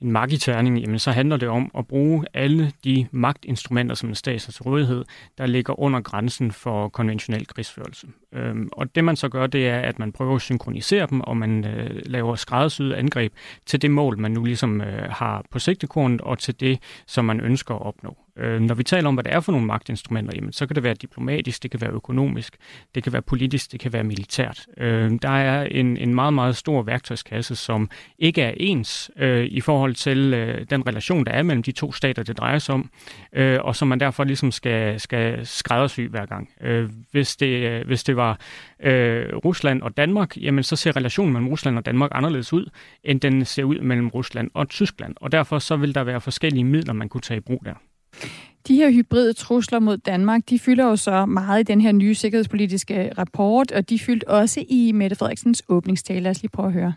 en magiterning, jamen så handler det om at bruge alle de magtinstrumenter, som en stat har til rådighed, der ligger under grænsen for konventionel krigsførelse. Øhm, og det man så gør, det er, at man prøver at synkronisere dem, og man øh, laver skræddersyede angreb til det mål, man nu ligesom øh, har på sigtekornet, og til det, som man ønsker at opnå. Øh, når vi taler om, hvad det er for nogle magtinstrumenter, jamen, så kan det være diplomatisk, det kan være økonomisk, det kan være politisk, det kan være militært. Øh, der er en, en meget, meget stor værktøjskasse, som ikke er ens øh, i forhold til øh, den relation, der er mellem de to stater, det drejer sig om, øh, og som man derfor ligesom skal, skal skræddersy hver gang. Øh, hvis, det, øh, hvis det var øh, Rusland og Danmark, jamen så ser relationen mellem Rusland og Danmark anderledes ud, end den ser ud mellem Rusland og Tyskland. Og derfor så vil der være forskellige midler, man kunne tage i brug der. De her hybride trusler mod Danmark, de fylder jo så meget i den her nye sikkerhedspolitiske rapport, og de fyldte også i Mette Frederiksens åbningstale. Lad os lige prøve at høre.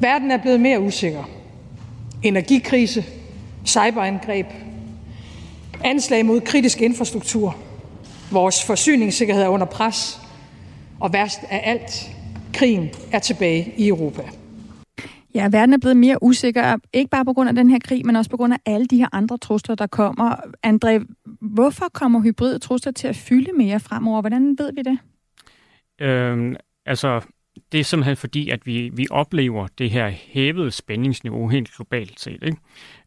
Verden er blevet mere usikker. Energikrise, cyberangreb, anslag mod kritisk infrastruktur, vores forsyningssikkerhed er under pres, og værst af alt, krigen er tilbage i Europa. Ja, verden er blevet mere usikker, ikke bare på grund af den her krig, men også på grund af alle de her andre trusler, der kommer. André, hvorfor kommer hybride trusler til at fylde mere fremover? Hvordan ved vi det? Øhm, altså, det er simpelthen fordi, at vi, vi oplever det her hævede spændingsniveau helt globalt set. Ikke?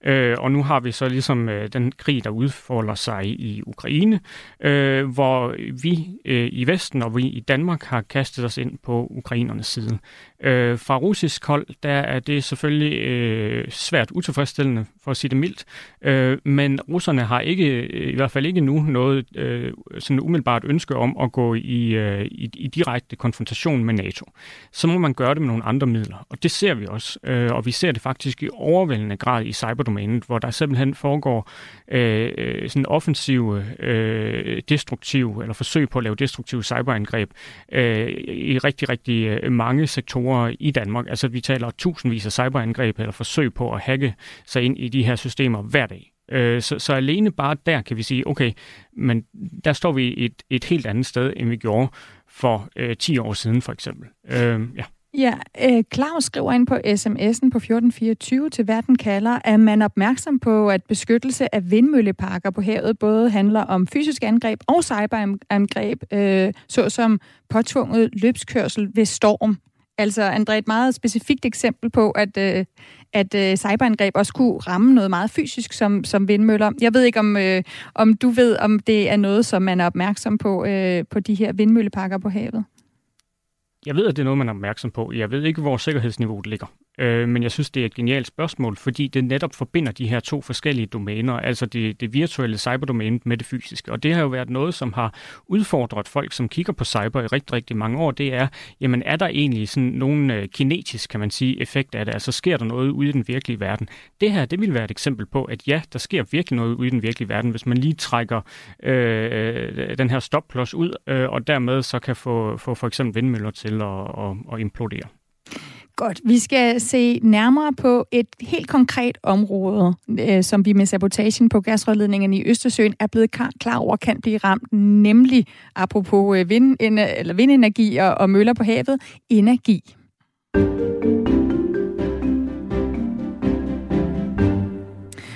Øh, og nu har vi så ligesom øh, den krig, der udfolder sig i Ukraine, øh, hvor vi øh, i Vesten og vi i Danmark har kastet os ind på ukrainernes side. Øh, fra russisk hold, der er det selvfølgelig øh, svært utilfredsstillende, for at sige det mildt, øh, men russerne har ikke, øh, i hvert fald ikke nu, noget øh, sådan umiddelbart ønske om at gå i, øh, i, i direkte konfrontation med NATO. Så må man gøre det med nogle andre midler, og det ser vi også, øh, og vi ser det faktisk i overvældende grad i cyberdomænet, hvor der simpelthen foregår øh, øh sådan offensive, øh, destruktive, eller forsøg på at lave destruktive cyberangreb øh, i rigtig, rigtig øh, mange sektorer i Danmark. Altså vi taler tusindvis af cyberangreb eller forsøg på at hacke sig ind i de her systemer hver dag. Øh, så, så alene bare der kan vi sige, okay, men der står vi et, et helt andet sted, end vi gjorde for øh, 10 år siden for eksempel. Øh, ja. Ja, øh, Claus skriver ind på sms'en på 1424 til Verden kalder, at man er opmærksom på, at beskyttelse af vindmølleparker på havet både handler om fysisk angreb og cyberangreb, øh, såsom påtvunget løbskørsel ved storm. Altså, André, et meget specifikt eksempel på, at, øh, at øh, cyberangreb også kunne ramme noget meget fysisk som, som vindmøller. Jeg ved ikke, om, øh, om du ved, om det er noget, som man er opmærksom på øh, på de her vindmølleparker på havet? Jeg ved, at det er noget, man er opmærksom på. Jeg ved ikke, hvor sikkerhedsniveauet ligger. Øh, men jeg synes, det er et genialt spørgsmål, fordi det netop forbinder de her to forskellige domæner, altså det, det virtuelle cyberdomæne med det fysiske. Og det har jo været noget, som har udfordret folk, som kigger på cyber i rigtig, rigtig mange år. Det er, jamen er der egentlig sådan nogen øh, kinetisk, kan man sige, effekt af det? Altså sker der noget ude i den virkelige verden? Det her, det vil være et eksempel på, at ja, der sker virkelig noget ude i den virkelige verden, hvis man lige trækker øh, øh den her stopklods ud, øh, og dermed så kan få, få for eksempel vindmøller til at, at, at implodere. Godt. Vi skal se nærmere på et helt konkret område, øh, som vi med sabotagen på gasrørledningerne i Østersøen er blevet klar over kan blive ramt, nemlig apropos øh, vind, øh, eller vindenergi og, og møller på havet, energi.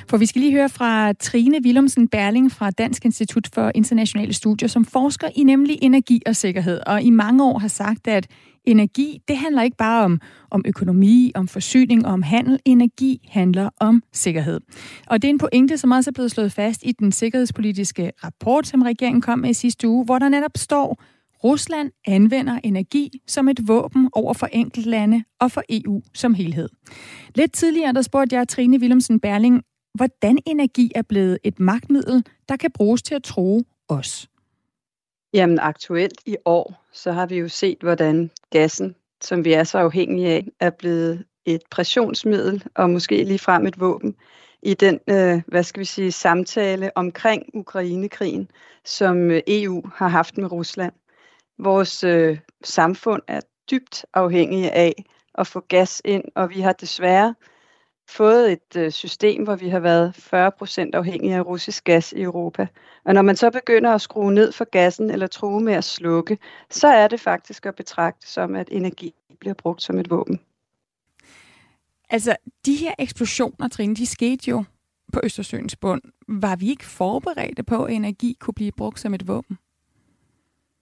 For vi skal lige høre fra Trine Willumsen Berling fra Dansk Institut for Internationale Studier, som forsker i nemlig energi og sikkerhed, og i mange år har sagt, at energi, det handler ikke bare om, om økonomi, om forsyning og om handel. Energi handler om sikkerhed. Og det er en pointe, som også er blevet slået fast i den sikkerhedspolitiske rapport, som regeringen kom med i sidste uge, hvor der netop står, Rusland anvender energi som et våben over for enkeltlande og for EU som helhed. Lidt tidligere der spurgte jeg Trine Willemsen Berling, hvordan energi er blevet et magtmiddel, der kan bruges til at tro os. Jamen aktuelt i år, så har vi jo set, hvordan gassen, som vi er så afhængige af, er blevet et pressionsmiddel og måske lige frem et våben i den, øh, hvad skal vi sige, samtale omkring Ukrainekrigen, som øh, EU har haft med Rusland. Vores øh, samfund er dybt afhængige af at få gas ind, og vi har desværre fået et øh, system, hvor vi har været 40 procent afhængige af russisk gas i Europa. Og når man så begynder at skrue ned for gassen eller true med at slukke, så er det faktisk at betragte som, at energi bliver brugt som et våben. Altså, de her eksplosioner, Trine, de skete jo på Østersøens bund. Var vi ikke forberedte på, at energi kunne blive brugt som et våben?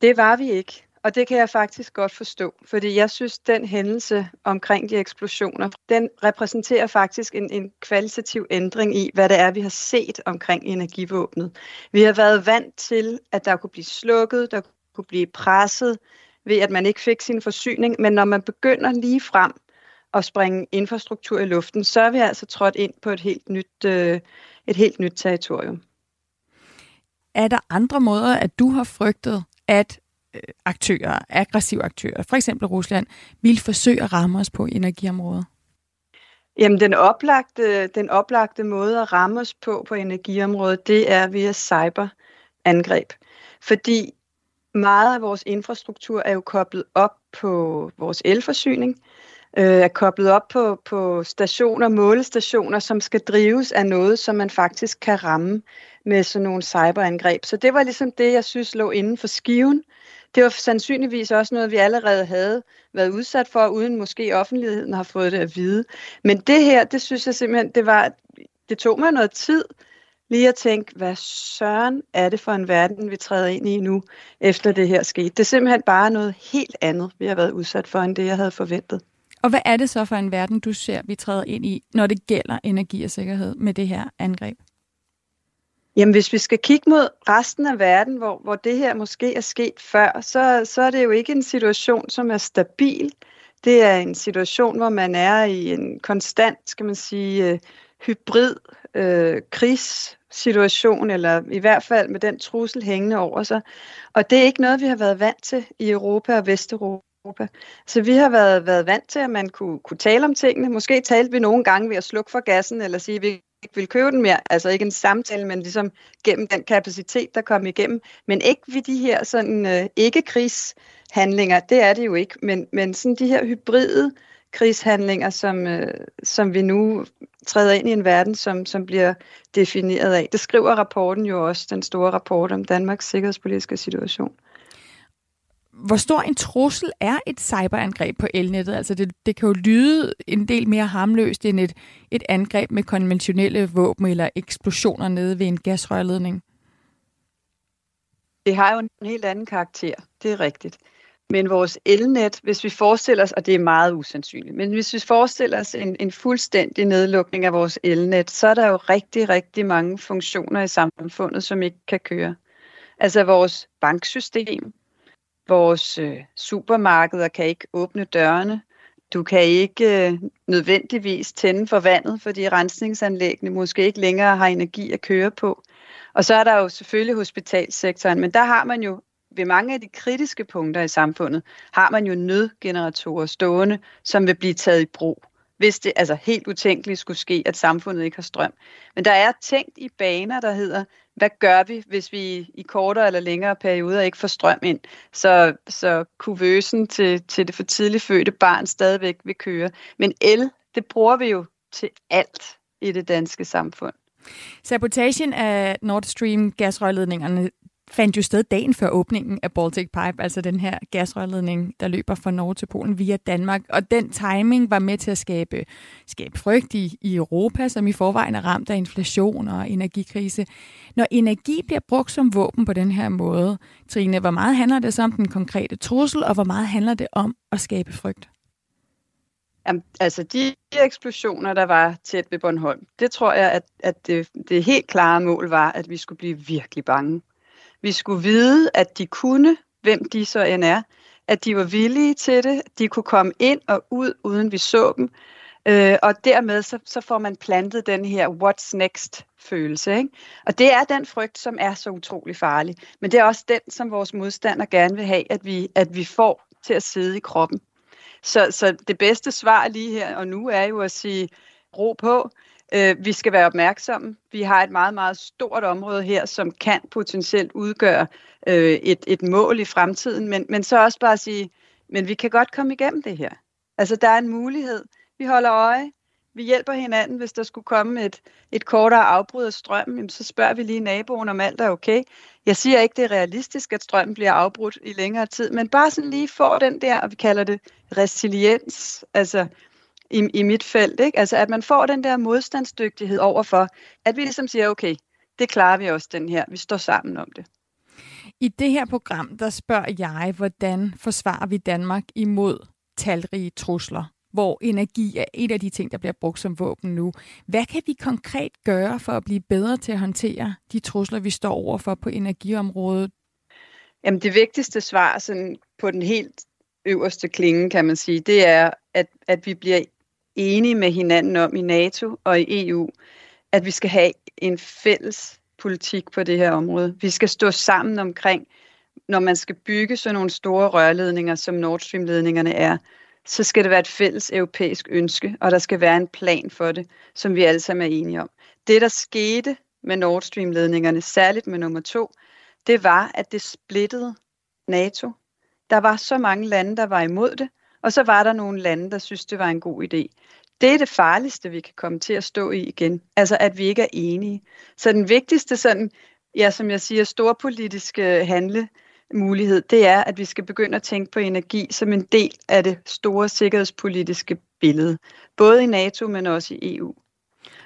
Det var vi ikke. Og det kan jeg faktisk godt forstå, fordi jeg synes, den hændelse omkring de eksplosioner, den repræsenterer faktisk en, en kvalitativ ændring i, hvad det er, vi har set omkring energivåbnet. Vi har været vant til, at der kunne blive slukket, der kunne blive presset ved, at man ikke fik sin forsyning, men når man begynder lige frem at springe infrastruktur i luften, så er vi altså trådt ind på et helt nyt, øh, et helt nyt territorium. Er der andre måder, at du har frygtet, at Øh, aktører, aggressive aktører, for eksempel Rusland, vil forsøge at ramme os på energiområdet? Jamen, den oplagte, den oplagte måde at ramme os på på energiområdet, det er via cyberangreb. Fordi meget af vores infrastruktur er jo koblet op på vores elforsyning, øh, er koblet op på, på stationer, målestationer, som skal drives af noget, som man faktisk kan ramme med sådan nogle cyberangreb. Så det var ligesom det, jeg synes lå inden for skiven det var sandsynligvis også noget, vi allerede havde været udsat for, uden måske offentligheden har fået det at vide. Men det her, det synes jeg simpelthen, det var, det tog mig noget tid lige at tænke, hvad søren er det for en verden, vi træder ind i nu, efter det her skete. Det er simpelthen bare noget helt andet, vi har været udsat for, end det, jeg havde forventet. Og hvad er det så for en verden, du ser, vi træder ind i, når det gælder energi og sikkerhed med det her angreb? Jamen, hvis vi skal kigge mod resten af verden, hvor, hvor det her måske er sket før, så, så er det jo ikke en situation, som er stabil. Det er en situation, hvor man er i en konstant, skal man sige, øh, hybrid øh, krigssituation, eller i hvert fald med den trussel hængende over sig. Og det er ikke noget, vi har været vant til i Europa og Vesteuropa. Så vi har været, været vant til, at man kunne, kunne tale om tingene. Måske talte vi nogle gange ved at slukke for gassen, eller sige, at vi ikke vil købe den mere. Altså ikke en samtale, men ligesom gennem den kapacitet, der kom igennem. Men ikke ved de her sådan øh, ikke-krigshandlinger, det er det jo ikke. Men, men sådan de her hybride krigshandlinger, som, øh, som vi nu træder ind i en verden, som, som bliver defineret af. Det skriver rapporten jo også, den store rapport om Danmarks sikkerhedspolitiske situation hvor stor en trussel er et cyberangreb på elnettet? Altså det, det kan jo lyde en del mere harmløst end et, et angreb med konventionelle våben eller eksplosioner nede ved en gasrørledning. Det har jo en helt anden karakter, det er rigtigt. Men vores elnet, hvis vi forestiller os, og det er meget usandsynligt, men hvis vi forestiller os en, en fuldstændig nedlukning af vores elnet, så er der jo rigtig, rigtig mange funktioner i samfundet, som ikke kan køre. Altså vores banksystem, vores øh, supermarkeder kan ikke åbne dørene, du kan ikke øh, nødvendigvis tænde for vandet, fordi rensningsanlæggene måske ikke længere har energi at køre på. Og så er der jo selvfølgelig hospitalsektoren, men der har man jo ved mange af de kritiske punkter i samfundet, har man jo nødgeneratorer stående, som vil blive taget i brug, hvis det altså helt utænkeligt skulle ske, at samfundet ikke har strøm. Men der er tænkt i baner, der hedder, hvad gør vi, hvis vi i kortere eller længere perioder ikke får strøm ind, så, så kuvøsen til, til det for tidligt fødte barn stadigvæk vil køre. Men el, det bruger vi jo til alt i det danske samfund. Sabotagen af Nord Stream gasrørledningerne fandt jo sted dagen før åbningen af Baltic Pipe, altså den her gasrørledning, der løber fra Norge til Polen via Danmark. Og den timing var med til at skabe, skabe frygt i, i Europa, som i forvejen er ramt af inflation og energikrise. Når energi bliver brugt som våben på den her måde, Trine, hvor meget handler det så om den konkrete trussel, og hvor meget handler det om at skabe frygt? Jamen, altså de eksplosioner, der var tæt ved Bornholm, det tror jeg, at, at det, det helt klare mål var, at vi skulle blive virkelig bange. Vi skulle vide, at de kunne, hvem de så end er, at de var villige til det, de kunne komme ind og ud, uden vi så dem, øh, og dermed så, så får man plantet den her what's next følelse. Ikke? Og det er den frygt, som er så utrolig farlig, men det er også den, som vores modstander gerne vil have, at vi, at vi får til at sidde i kroppen. Så, så det bedste svar lige her og nu er jo at sige, ro på, Øh, vi skal være opmærksomme. Vi har et meget, meget stort område her, som kan potentielt udgøre øh, et, et mål i fremtiden, men, men så også bare sige, men vi kan godt komme igennem det her. Altså, der er en mulighed. Vi holder øje. Vi hjælper hinanden, hvis der skulle komme et, et kortere afbrud af strømmen, så spørger vi lige naboen, om alt er okay. Jeg siger ikke, det er realistisk, at strømmen bliver afbrudt i længere tid, men bare sådan lige få den der, og vi kalder det resiliens, altså i, i mit felt. Ikke? Altså at man får den der modstandsdygtighed overfor, at vi ligesom siger, okay, det klarer vi også den her, vi står sammen om det. I det her program, der spørger jeg, hvordan forsvarer vi Danmark imod talrige trusler, hvor energi er et af de ting, der bliver brugt som våben nu. Hvad kan vi konkret gøre for at blive bedre til at håndtere de trusler, vi står overfor på energiområdet? Jamen det vigtigste svar sådan på den helt øverste klinge, kan man sige, det er, at, at vi bliver enige med hinanden om i NATO og i EU, at vi skal have en fælles politik på det her område. Vi skal stå sammen omkring, når man skal bygge sådan nogle store rørledninger, som Nord Stream-ledningerne er, så skal det være et fælles europæisk ønske, og der skal være en plan for det, som vi alle sammen er enige om. Det, der skete med Nord Stream-ledningerne, særligt med nummer to, det var, at det splittede NATO. Der var så mange lande, der var imod det, og så var der nogle lande, der synes, det var en god idé. Det er det farligste, vi kan komme til at stå i igen. Altså, at vi ikke er enige. Så den vigtigste sådan, ja, som jeg siger, storpolitiske handlemulighed, det er, at vi skal begynde at tænke på energi som en del af det store sikkerhedspolitiske billede. Både i NATO, men også i EU.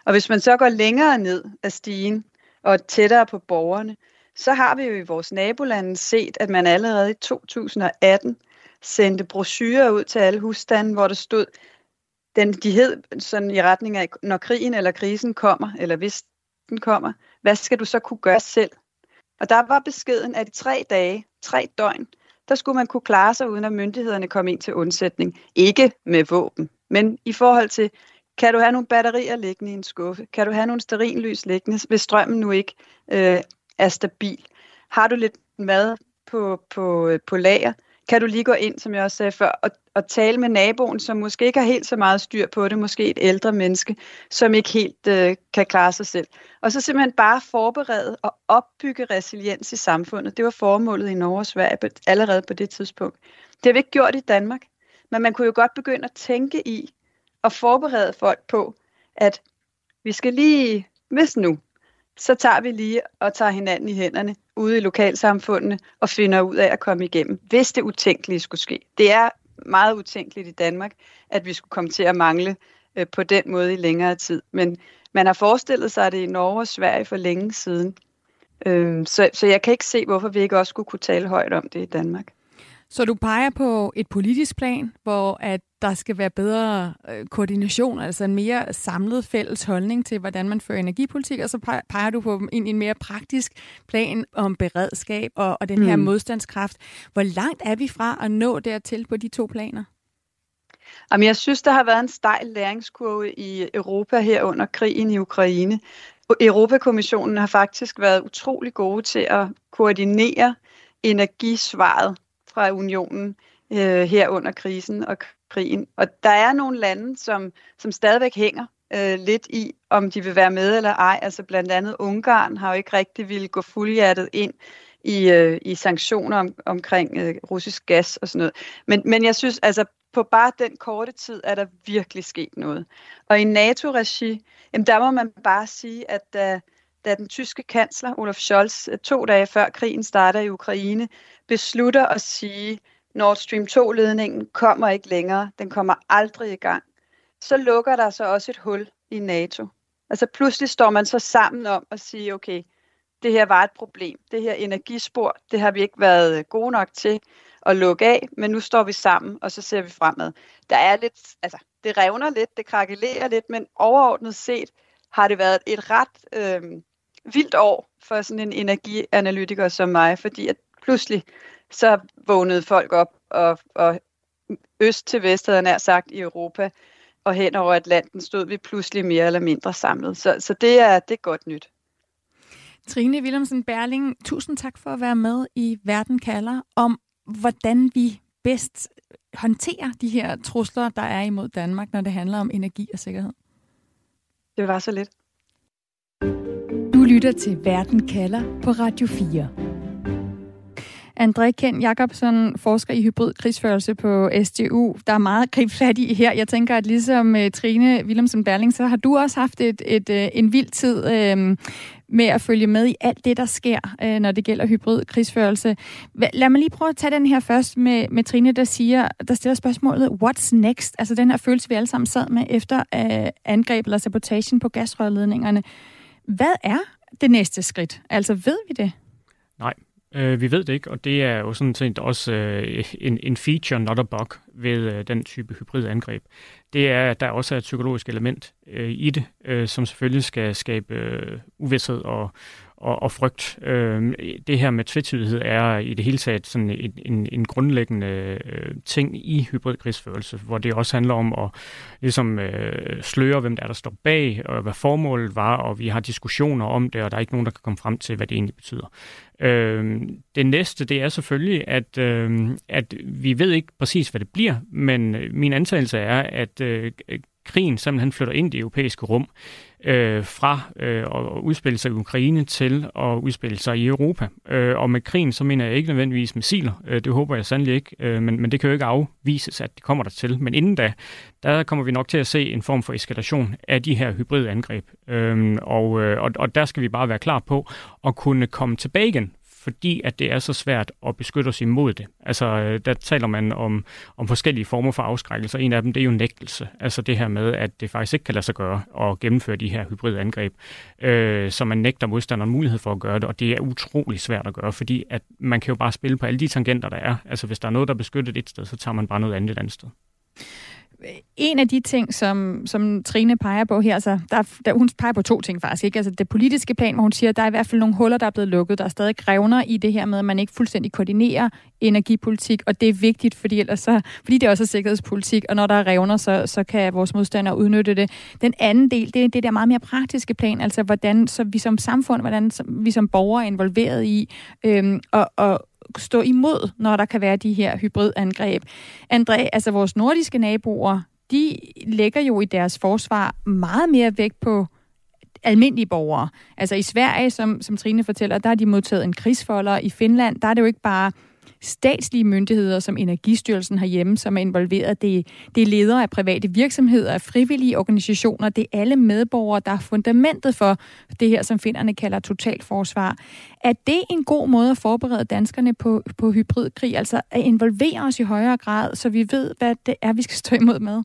Og hvis man så går længere ned af stigen og tættere på borgerne, så har vi jo i vores nabolande set, at man allerede i 2018 sendte brochurer ud til alle husstande, hvor der stod, den, de hed sådan i retning af, når krigen eller krisen kommer, eller hvis den kommer, hvad skal du så kunne gøre selv? Og der var beskeden, at i tre dage, tre døgn, der skulle man kunne klare sig, uden at myndighederne kom ind til undsætning. Ikke med våben, men i forhold til, kan du have nogle batterier liggende i en skuffe? Kan du have nogle sterinlys liggende, hvis strømmen nu ikke øh, er stabil? Har du lidt mad på, på, øh, på lager? Kan du lige gå ind, som jeg også sagde før, og, og tale med naboen, som måske ikke har helt så meget styr på det, måske et ældre menneske, som ikke helt øh, kan klare sig selv. Og så simpelthen bare forberede og opbygge resiliens i samfundet. Det var formålet i Norge og Sverige allerede på det tidspunkt. Det har vi ikke gjort i Danmark, men man kunne jo godt begynde at tænke i og forberede folk på, at vi skal lige, hvis nu, så tager vi lige og tager hinanden i hænderne ude i lokalsamfundene og finder ud af at komme igennem, hvis det utænkelige skulle ske. Det er meget utænkeligt i Danmark, at vi skulle komme til at mangle øh, på den måde i længere tid. Men man har forestillet sig det i Norge og Sverige for længe siden. Øh, så, så jeg kan ikke se, hvorfor vi ikke også skulle kunne tale højt om det i Danmark. Så du peger på et politisk plan, hvor at der skal være bedre øh, koordination, altså en mere samlet fælles holdning til, hvordan man fører energipolitik, og så peger du på en, en mere praktisk plan om beredskab og, og den her mm. modstandskraft. Hvor langt er vi fra at nå dertil på de to planer? Jamen, jeg synes, der har været en stejl læringskurve i Europa her under krigen i Ukraine. Europakommissionen har faktisk været utrolig gode til at koordinere energisvaret fra unionen øh, her under krisen og krigen. Og der er nogle lande, som, som stadigvæk hænger øh, lidt i, om de vil være med eller ej. Altså blandt andet Ungarn har jo ikke rigtig ville gå fuldhjertet ind i, øh, i sanktioner om, omkring øh, russisk gas og sådan noget. Men, men jeg synes, altså på bare den korte tid er der virkelig sket noget. Og i NATO-regi, jamen der må man bare sige, at da, da den tyske kansler Olaf Scholz øh, to dage før krigen starter i Ukraine, beslutter at sige, Nord Stream 2-ledningen kommer ikke længere, den kommer aldrig i gang, så lukker der så også et hul i NATO. Altså pludselig står man så sammen om at sige, okay, det her var et problem. Det her energispor, det har vi ikke været øh, gode nok til at lukke af, men nu står vi sammen, og så ser vi fremad. Der er lidt, altså, det revner lidt, det krakelerer lidt, men overordnet set har det været et ret øh, vildt år for sådan en energianalytiker som mig, fordi at pludselig så vågnede folk op, og, og øst til vest, havde nær sagt, i Europa, og hen over Atlanten stod vi pludselig mere eller mindre samlet. Så, så det, er, det er godt nyt. Trine Willemsen Berling, tusind tak for at være med i Verden kalder om, hvordan vi bedst håndterer de her trusler, der er imod Danmark, når det handler om energi og sikkerhed. Det var så lidt. Lytter til Verden kalder på Radio 4. André Ken Jacobsen, forsker i hybrid krigsførelse på SDU. Der er meget grib i her. Jeg tænker, at ligesom øh, Trine Willemsen Berling, så har du også haft et, et, øh, en vild tid øh, med at følge med i alt det, der sker, øh, når det gælder hybrid krigsførelse. Lad mig lige prøve at tage den her først med, med Trine, der siger, der stiller spørgsmålet, what's next? Altså den her følelse, vi alle sammen sad med efter øh, angreb eller sabotagen på gasrørledningerne. Hvad er det næste skridt? Altså ved vi det? Nej, Øh, vi ved det ikke, og det er jo sådan set også øh, en, en feature, not a bug, ved øh, den type hybridangreb. Det er, at der også er et psykologisk element øh, i det, øh, som selvfølgelig skal skabe øh, uvidshed og, og, og frygt. Øh, det her med tvetydighed er i det hele taget sådan en, en, en grundlæggende øh, ting i hybridkrigsførelse, hvor det også handler om at ligesom, øh, sløre, hvem der er, der står bag, og hvad formålet var, og vi har diskussioner om det, og der er ikke nogen, der kan komme frem til, hvad det egentlig betyder. Øh, det næste, det er selvfølgelig, at, øh, at vi ved ikke præcis, hvad det bliver, men øh, min antagelse er, at øh, krigen simpelthen flytter ind i det europæiske rum øh, fra øh, at udspille sig i Ukraine til at udspille sig i Europa. Øh, og med krigen, så mener jeg ikke nødvendigvis missiler. Øh, det håber jeg sandelig ikke, øh, men, men det kan jo ikke afvises, at det kommer der til. Men inden da, der kommer vi nok til at se en form for eskalation af de her hybride angreb. Øh, og, øh, og, og der skal vi bare være klar på at kunne komme tilbage igen fordi at det er så svært at beskytte os imod det. Altså, øh, der taler man om, om forskellige former for afskrækkelse. En af dem, det er jo nægtelse. Altså det her med, at det faktisk ikke kan lade sig gøre at gennemføre de her hybride angreb. Øh, så man nægter modstanderen mulighed for at gøre det, og det er utrolig svært at gøre, fordi at man kan jo bare spille på alle de tangenter, der er. Altså hvis der er noget, der er beskyttet et sted, så tager man bare noget andet et andet sted Øh, en af de ting, som, som Trine peger på her, altså, der, der, hun peger på to ting faktisk. Ikke? Altså det politiske plan, hvor hun siger, at der er i hvert fald nogle huller, der er blevet lukket. Der er stadig revner i det her med, at man ikke fuldstændig koordinerer energipolitik, og det er vigtigt, fordi, ellers så, fordi det også er sikkerhedspolitik, og når der er revner, så, så kan vores modstandere udnytte det. Den anden del, det er det der meget mere praktiske plan, altså hvordan så vi som samfund, hvordan vi som borgere er involveret i, øhm, og, og stå imod, når der kan være de her hybridangreb. André, altså vores nordiske naboer, de lægger jo i deres forsvar meget mere vægt på almindelige borgere. Altså i Sverige, som, som Trine fortæller, der har de modtaget en krigsfolder. I Finland, der er det jo ikke bare statslige myndigheder som Energistyrelsen herhjemme, som er involveret. Det, det er ledere af private virksomheder, af frivillige organisationer, det er alle medborgere, der er fundamentet for det her, som finderne kalder totalforsvar. Er det en god måde at forberede danskerne på, på hybridkrig, altså at involvere os i højere grad, så vi ved, hvad det er, vi skal stå imod med?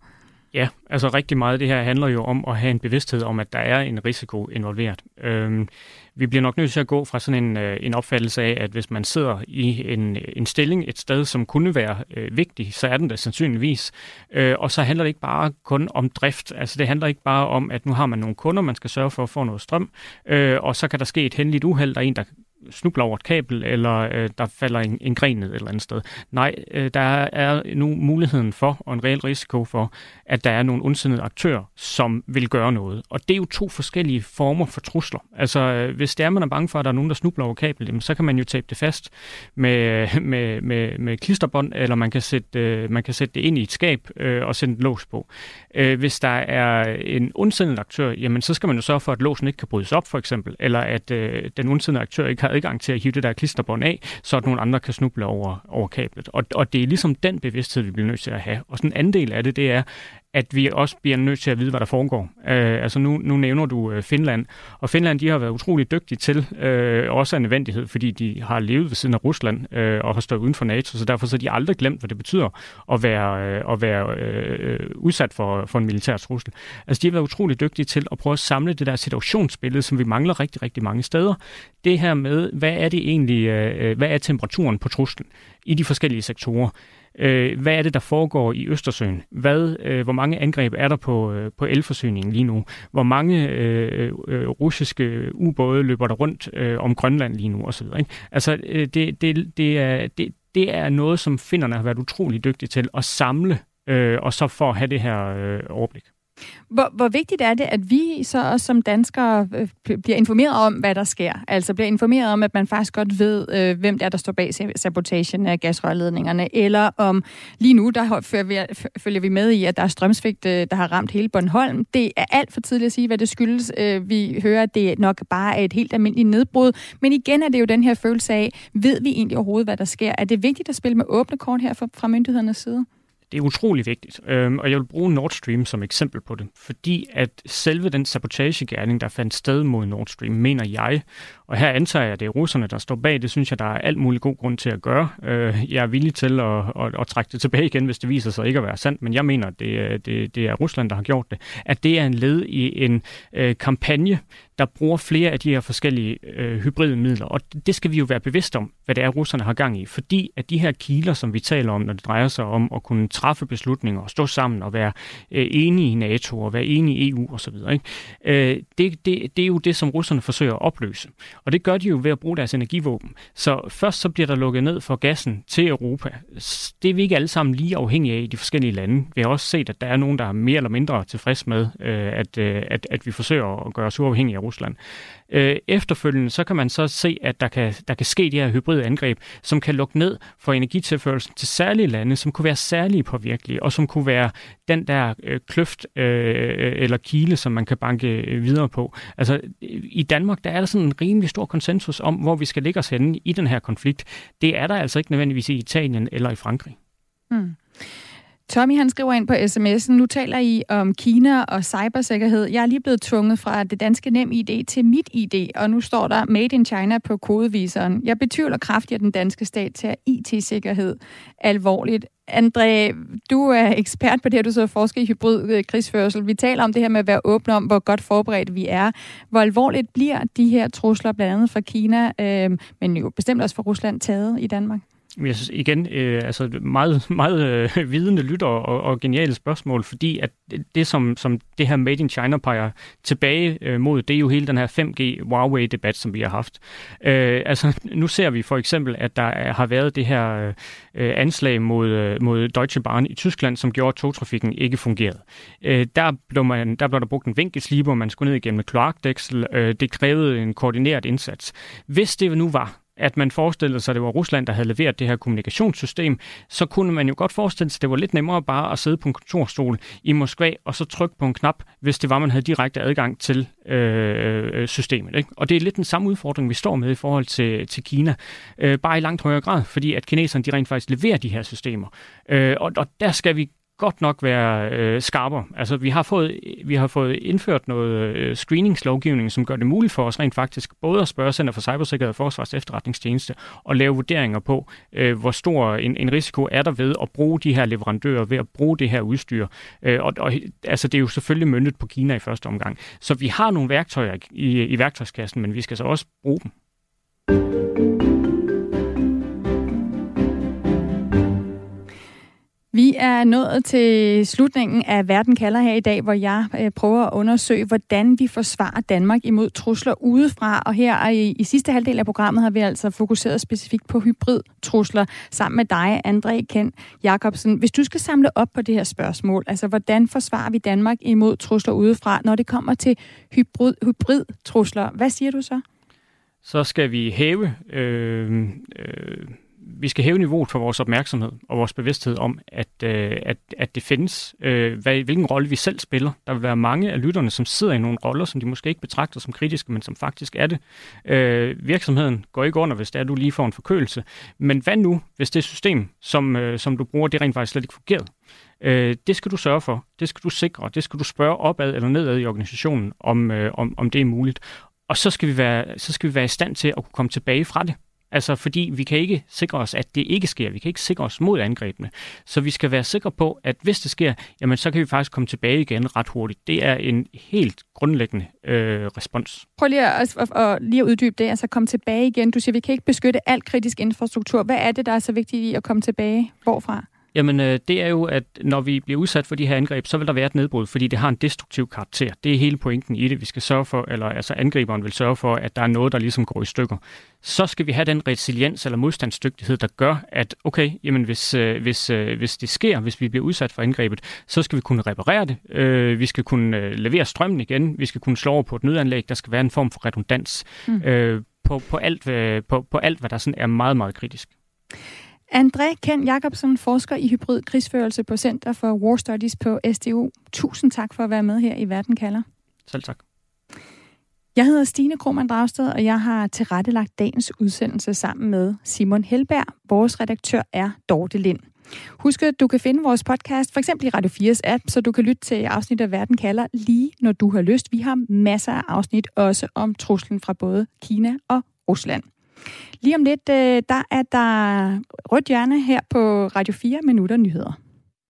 Ja, altså rigtig meget af det her handler jo om at have en bevidsthed om, at der er en risiko involveret. Øhm, vi bliver nok nødt til at gå fra sådan en, øh, en opfattelse af, at hvis man sidder i en, øh, en stilling et sted, som kunne være øh, vigtig, så er den der sandsynligvis. Øh, og så handler det ikke bare kun om drift. Altså det handler ikke bare om, at nu har man nogle kunder, man skal sørge for at få noget strøm, øh, og så kan der ske et hændeligt uheld, der er en, der snubler over et kabel, eller øh, der falder en, en gren ned et eller andet sted. Nej, øh, der er nu muligheden for, og en reel risiko for, at der er nogle ondsindede aktører, som vil gøre noget. Og det er jo to forskellige former for trusler. Altså, øh, hvis det er, man er bange for, at der er nogen, der snubler over kabel, jamen, så kan man jo tabe det fast med, med, med, med klisterbånd, eller man kan, sætte, øh, man kan sætte det ind i et skab øh, og sætte en lås på. Øh, hvis der er en ondsindet aktør, jamen, så skal man jo sørge for, at låsen ikke kan brydes op, for eksempel, eller at øh, den ondsindede aktør ikke har adgang til at hive det der klisterbånd af, så at nogle andre kan snuble over, over kablet. Og, og det er ligesom den bevidsthed, vi bliver nødt til at have. Og sådan en anden del af det, det er, at vi også bliver nødt til at vide, hvad der foregår. Øh, altså nu, nu nævner du øh, Finland, og Finland de har været utrolig dygtige til, øh, også af nødvendighed, fordi de har levet ved siden af Rusland øh, og har stået uden for NATO, så derfor så har de aldrig glemt, hvad det betyder at være, øh, at være øh, udsat for, for en militær trussel. Altså de har været utrolig dygtige til at prøve at samle det der situationsbillede, som vi mangler rigtig, rigtig mange steder. Det her med, hvad er det egentlig, øh, øh hvad er temperaturen på truslen i de forskellige sektorer? Øh, hvad er det, der foregår i Østersøen? Hvad, øh, hvor mange angreb er der på, øh, på elforsyningen lige nu? Hvor mange øh, øh, russiske ubåde løber der rundt øh, om Grønland lige nu? Osv., ikke? Altså, øh, det, det, det, er, det, det er noget, som finderne har været utrolig dygtige til at samle, øh, og så for at have det her øh, overblik. Hvor, hvor vigtigt er det, at vi så også som danskere øh, bliver informeret om, hvad der sker? Altså bliver informeret om, at man faktisk godt ved, øh, hvem det er, der står bag sabotagen af gasrørledningerne, eller om lige nu, der følger vi med i, at der er strømsvigt, øh, der har ramt hele Bornholm. Det er alt for tidligt at sige, hvad det skyldes. Øh, vi hører, at det nok bare er et helt almindeligt nedbrud. Men igen er det jo den her følelse af, ved vi egentlig overhovedet, hvad der sker? Er det vigtigt at spille med åbne kort her fra, fra myndighedernes side? Det er utrolig vigtigt, øhm, og jeg vil bruge Nord Stream som eksempel på det, fordi at selve den sabotagegærning, der fandt sted mod Nord Stream, mener jeg, og her antager jeg, at det er russerne, der står bag, det synes jeg, der er alt mulig god grund til at gøre. Øh, jeg er villig til at, at, at trække det tilbage igen, hvis det viser sig ikke at være sandt, men jeg mener, at det, øh, det, det er Rusland, der har gjort det. At det er en led i en øh, kampagne, der bruger flere af de her forskellige øh, hybride midler. Og det skal vi jo være bevidste om, hvad det er, russerne har gang i. Fordi at de her kiler, som vi taler om, når det drejer sig om at kunne træffe beslutninger og stå sammen og være øh, enige i NATO og være enige i EU osv., ikke? Øh, det, det, det er jo det, som russerne forsøger at opløse. Og det gør de jo ved at bruge deres energivåben. Så først så bliver der lukket ned for gassen til Europa. Det er vi ikke alle sammen lige afhængige af i de forskellige lande. Vi har også set, at der er nogen, der er mere eller mindre tilfreds med, øh, at, øh, at, at vi forsøger at gøre os uafhængige af Rusland. Øh, efterfølgende så kan man så se, at der kan, der kan ske de her hybride angreb, som kan lukke ned for energitilførelsen til særlige lande, som kunne være særlige påvirkelige, og som kunne være den der øh, kløft øh, øh eller kile, som man kan banke øh, videre på. Altså i Danmark, der er der sådan en rimelig stor konsensus om, hvor vi skal ligge os henne i den her konflikt. Det er der altså ikke nødvendigvis i Italien eller i Frankrig. Mm. Tommy han skriver ind på sms'en, nu taler I om Kina og cybersikkerhed. Jeg er lige blevet tvunget fra det danske nem ID til mit ID, og nu står der Made in China på kodeviseren. Jeg betvivler kraftigt, at den danske stat tager IT-sikkerhed alvorligt. André, du er ekspert på det her, du så forsker i hybrid øh, krigsførsel. Vi taler om det her med at være åbne om, hvor godt forberedt vi er. Hvor alvorligt bliver de her trusler, blandt andet fra Kina, øh, men jo bestemt også fra Rusland, taget i Danmark? Jeg synes igen, øh, altså meget, meget øh, vidende lytter og, og geniale spørgsmål, fordi at det, som, som det her Made in China peger tilbage øh, mod, det er jo hele den her 5G Huawei-debat, som vi har haft. Øh, altså, nu ser vi for eksempel, at der har været det her øh, anslag mod, øh, mod Deutsche Bahn i Tyskland, som gjorde, at togtrafikken ikke fungerede. Øh, der, blev man, der blev der brugt en vinkelsliber, man skulle ned igennem et kloakdæksel. Øh, det krævede en koordineret indsats. Hvis det nu var at man forestillede sig, at det var Rusland, der havde leveret det her kommunikationssystem, så kunne man jo godt forestille sig, at det var lidt nemmere bare at sidde på en kontorstol i Moskva og så trykke på en knap, hvis det var, man havde direkte adgang til øh, øh systemet. Ikke? Og det er lidt den samme udfordring, vi står med i forhold til, til Kina, øh, bare i langt højere grad, fordi at kineserne de rent faktisk leverer de her systemer. Øh, og, og der skal vi godt nok være øh, skarpere. Altså, vi har, fået, vi har fået indført noget øh, screeningslovgivning, som gør det muligt for os rent faktisk både at spørge Center for Cybersikkerhed og Forsvars Efterretningstjeneste og lave vurderinger på, øh, hvor stor en, en risiko er der ved at bruge de her leverandører, ved at bruge det her udstyr. Øh, og, og altså, det er jo selvfølgelig myndet på Kina i første omgang. Så vi har nogle værktøjer i, i værktøjskassen, men vi skal så også bruge dem. Vi er nået til slutningen af Verden kalder her i dag, hvor jeg øh, prøver at undersøge, hvordan vi forsvarer Danmark imod trusler udefra. Og her i, i sidste halvdel af programmet har vi altså fokuseret specifikt på hybridtrusler sammen med dig, André Ken Jacobsen. Hvis du skal samle op på det her spørgsmål, altså hvordan forsvarer vi Danmark imod trusler udefra, når det kommer til hybrid, hybridtrusler, hvad siger du så? Så skal vi hæve øh, øh, vi skal hæve niveauet for vores opmærksomhed og vores bevidsthed om, at, øh, at, at det findes, øh, hvad, hvilken rolle vi selv spiller. Der vil være mange af lytterne, som sidder i nogle roller, som de måske ikke betragter som kritiske, men som faktisk er det. Øh, virksomheden går ikke under, hvis det er, du lige får en forkølelse. Men hvad nu, hvis det system, som, øh, som du bruger, det rent faktisk slet ikke fungerer? Øh, det skal du sørge for, det skal du sikre, det skal du spørge opad eller nedad i organisationen, om, øh, om, om det er muligt. Og så skal, vi være, så skal vi være i stand til at kunne komme tilbage fra det. Altså fordi vi kan ikke sikre os, at det ikke sker. Vi kan ikke sikre os mod angrebene. Så vi skal være sikre på, at hvis det sker, jamen så kan vi faktisk komme tilbage igen ret hurtigt. Det er en helt grundlæggende øh, respons. Prøv lige at, at, at, lige at uddybe det, altså komme tilbage igen. Du siger, vi kan ikke beskytte al kritisk infrastruktur. Hvad er det, der er så vigtigt i at komme tilbage? Hvorfra? Jamen, øh, det er jo, at når vi bliver udsat for de her angreb, så vil der være et nedbrud, fordi det har en destruktiv karakter. Det er hele pointen i det. Vi skal sørge for, eller altså angriberen vil sørge for, at der er noget, der ligesom går i stykker. Så skal vi have den resiliens eller modstandsdygtighed, der gør, at okay, jamen hvis, øh, hvis, øh, hvis det sker, hvis vi bliver udsat for angrebet, så skal vi kunne reparere det. Øh, vi skal kunne øh, levere strømmen igen. Vi skal kunne slå over på et nødanlæg. Der skal være en form for redundans mm. øh, på, på, alt, øh, på, på alt, hvad der sådan er meget, meget kritisk. André Ken Jacobsen, forsker i hybrid krigsførelse på Center for War Studies på SDU. Tusind tak for at være med her i Verden kalder. Selv tak. Jeg hedder Stine Krohmann Dragsted, og jeg har tilrettelagt dagens udsendelse sammen med Simon Helberg. Vores redaktør er Dorte Lind. Husk, at du kan finde vores podcast for eksempel i Radio 4's app, så du kan lytte til afsnit af Verden kalder lige når du har lyst. Vi har masser af afsnit også om truslen fra både Kina og Rusland. Lige om lidt, øh, der er der rødt hjørne her på Radio 4 Minutter Nyheder.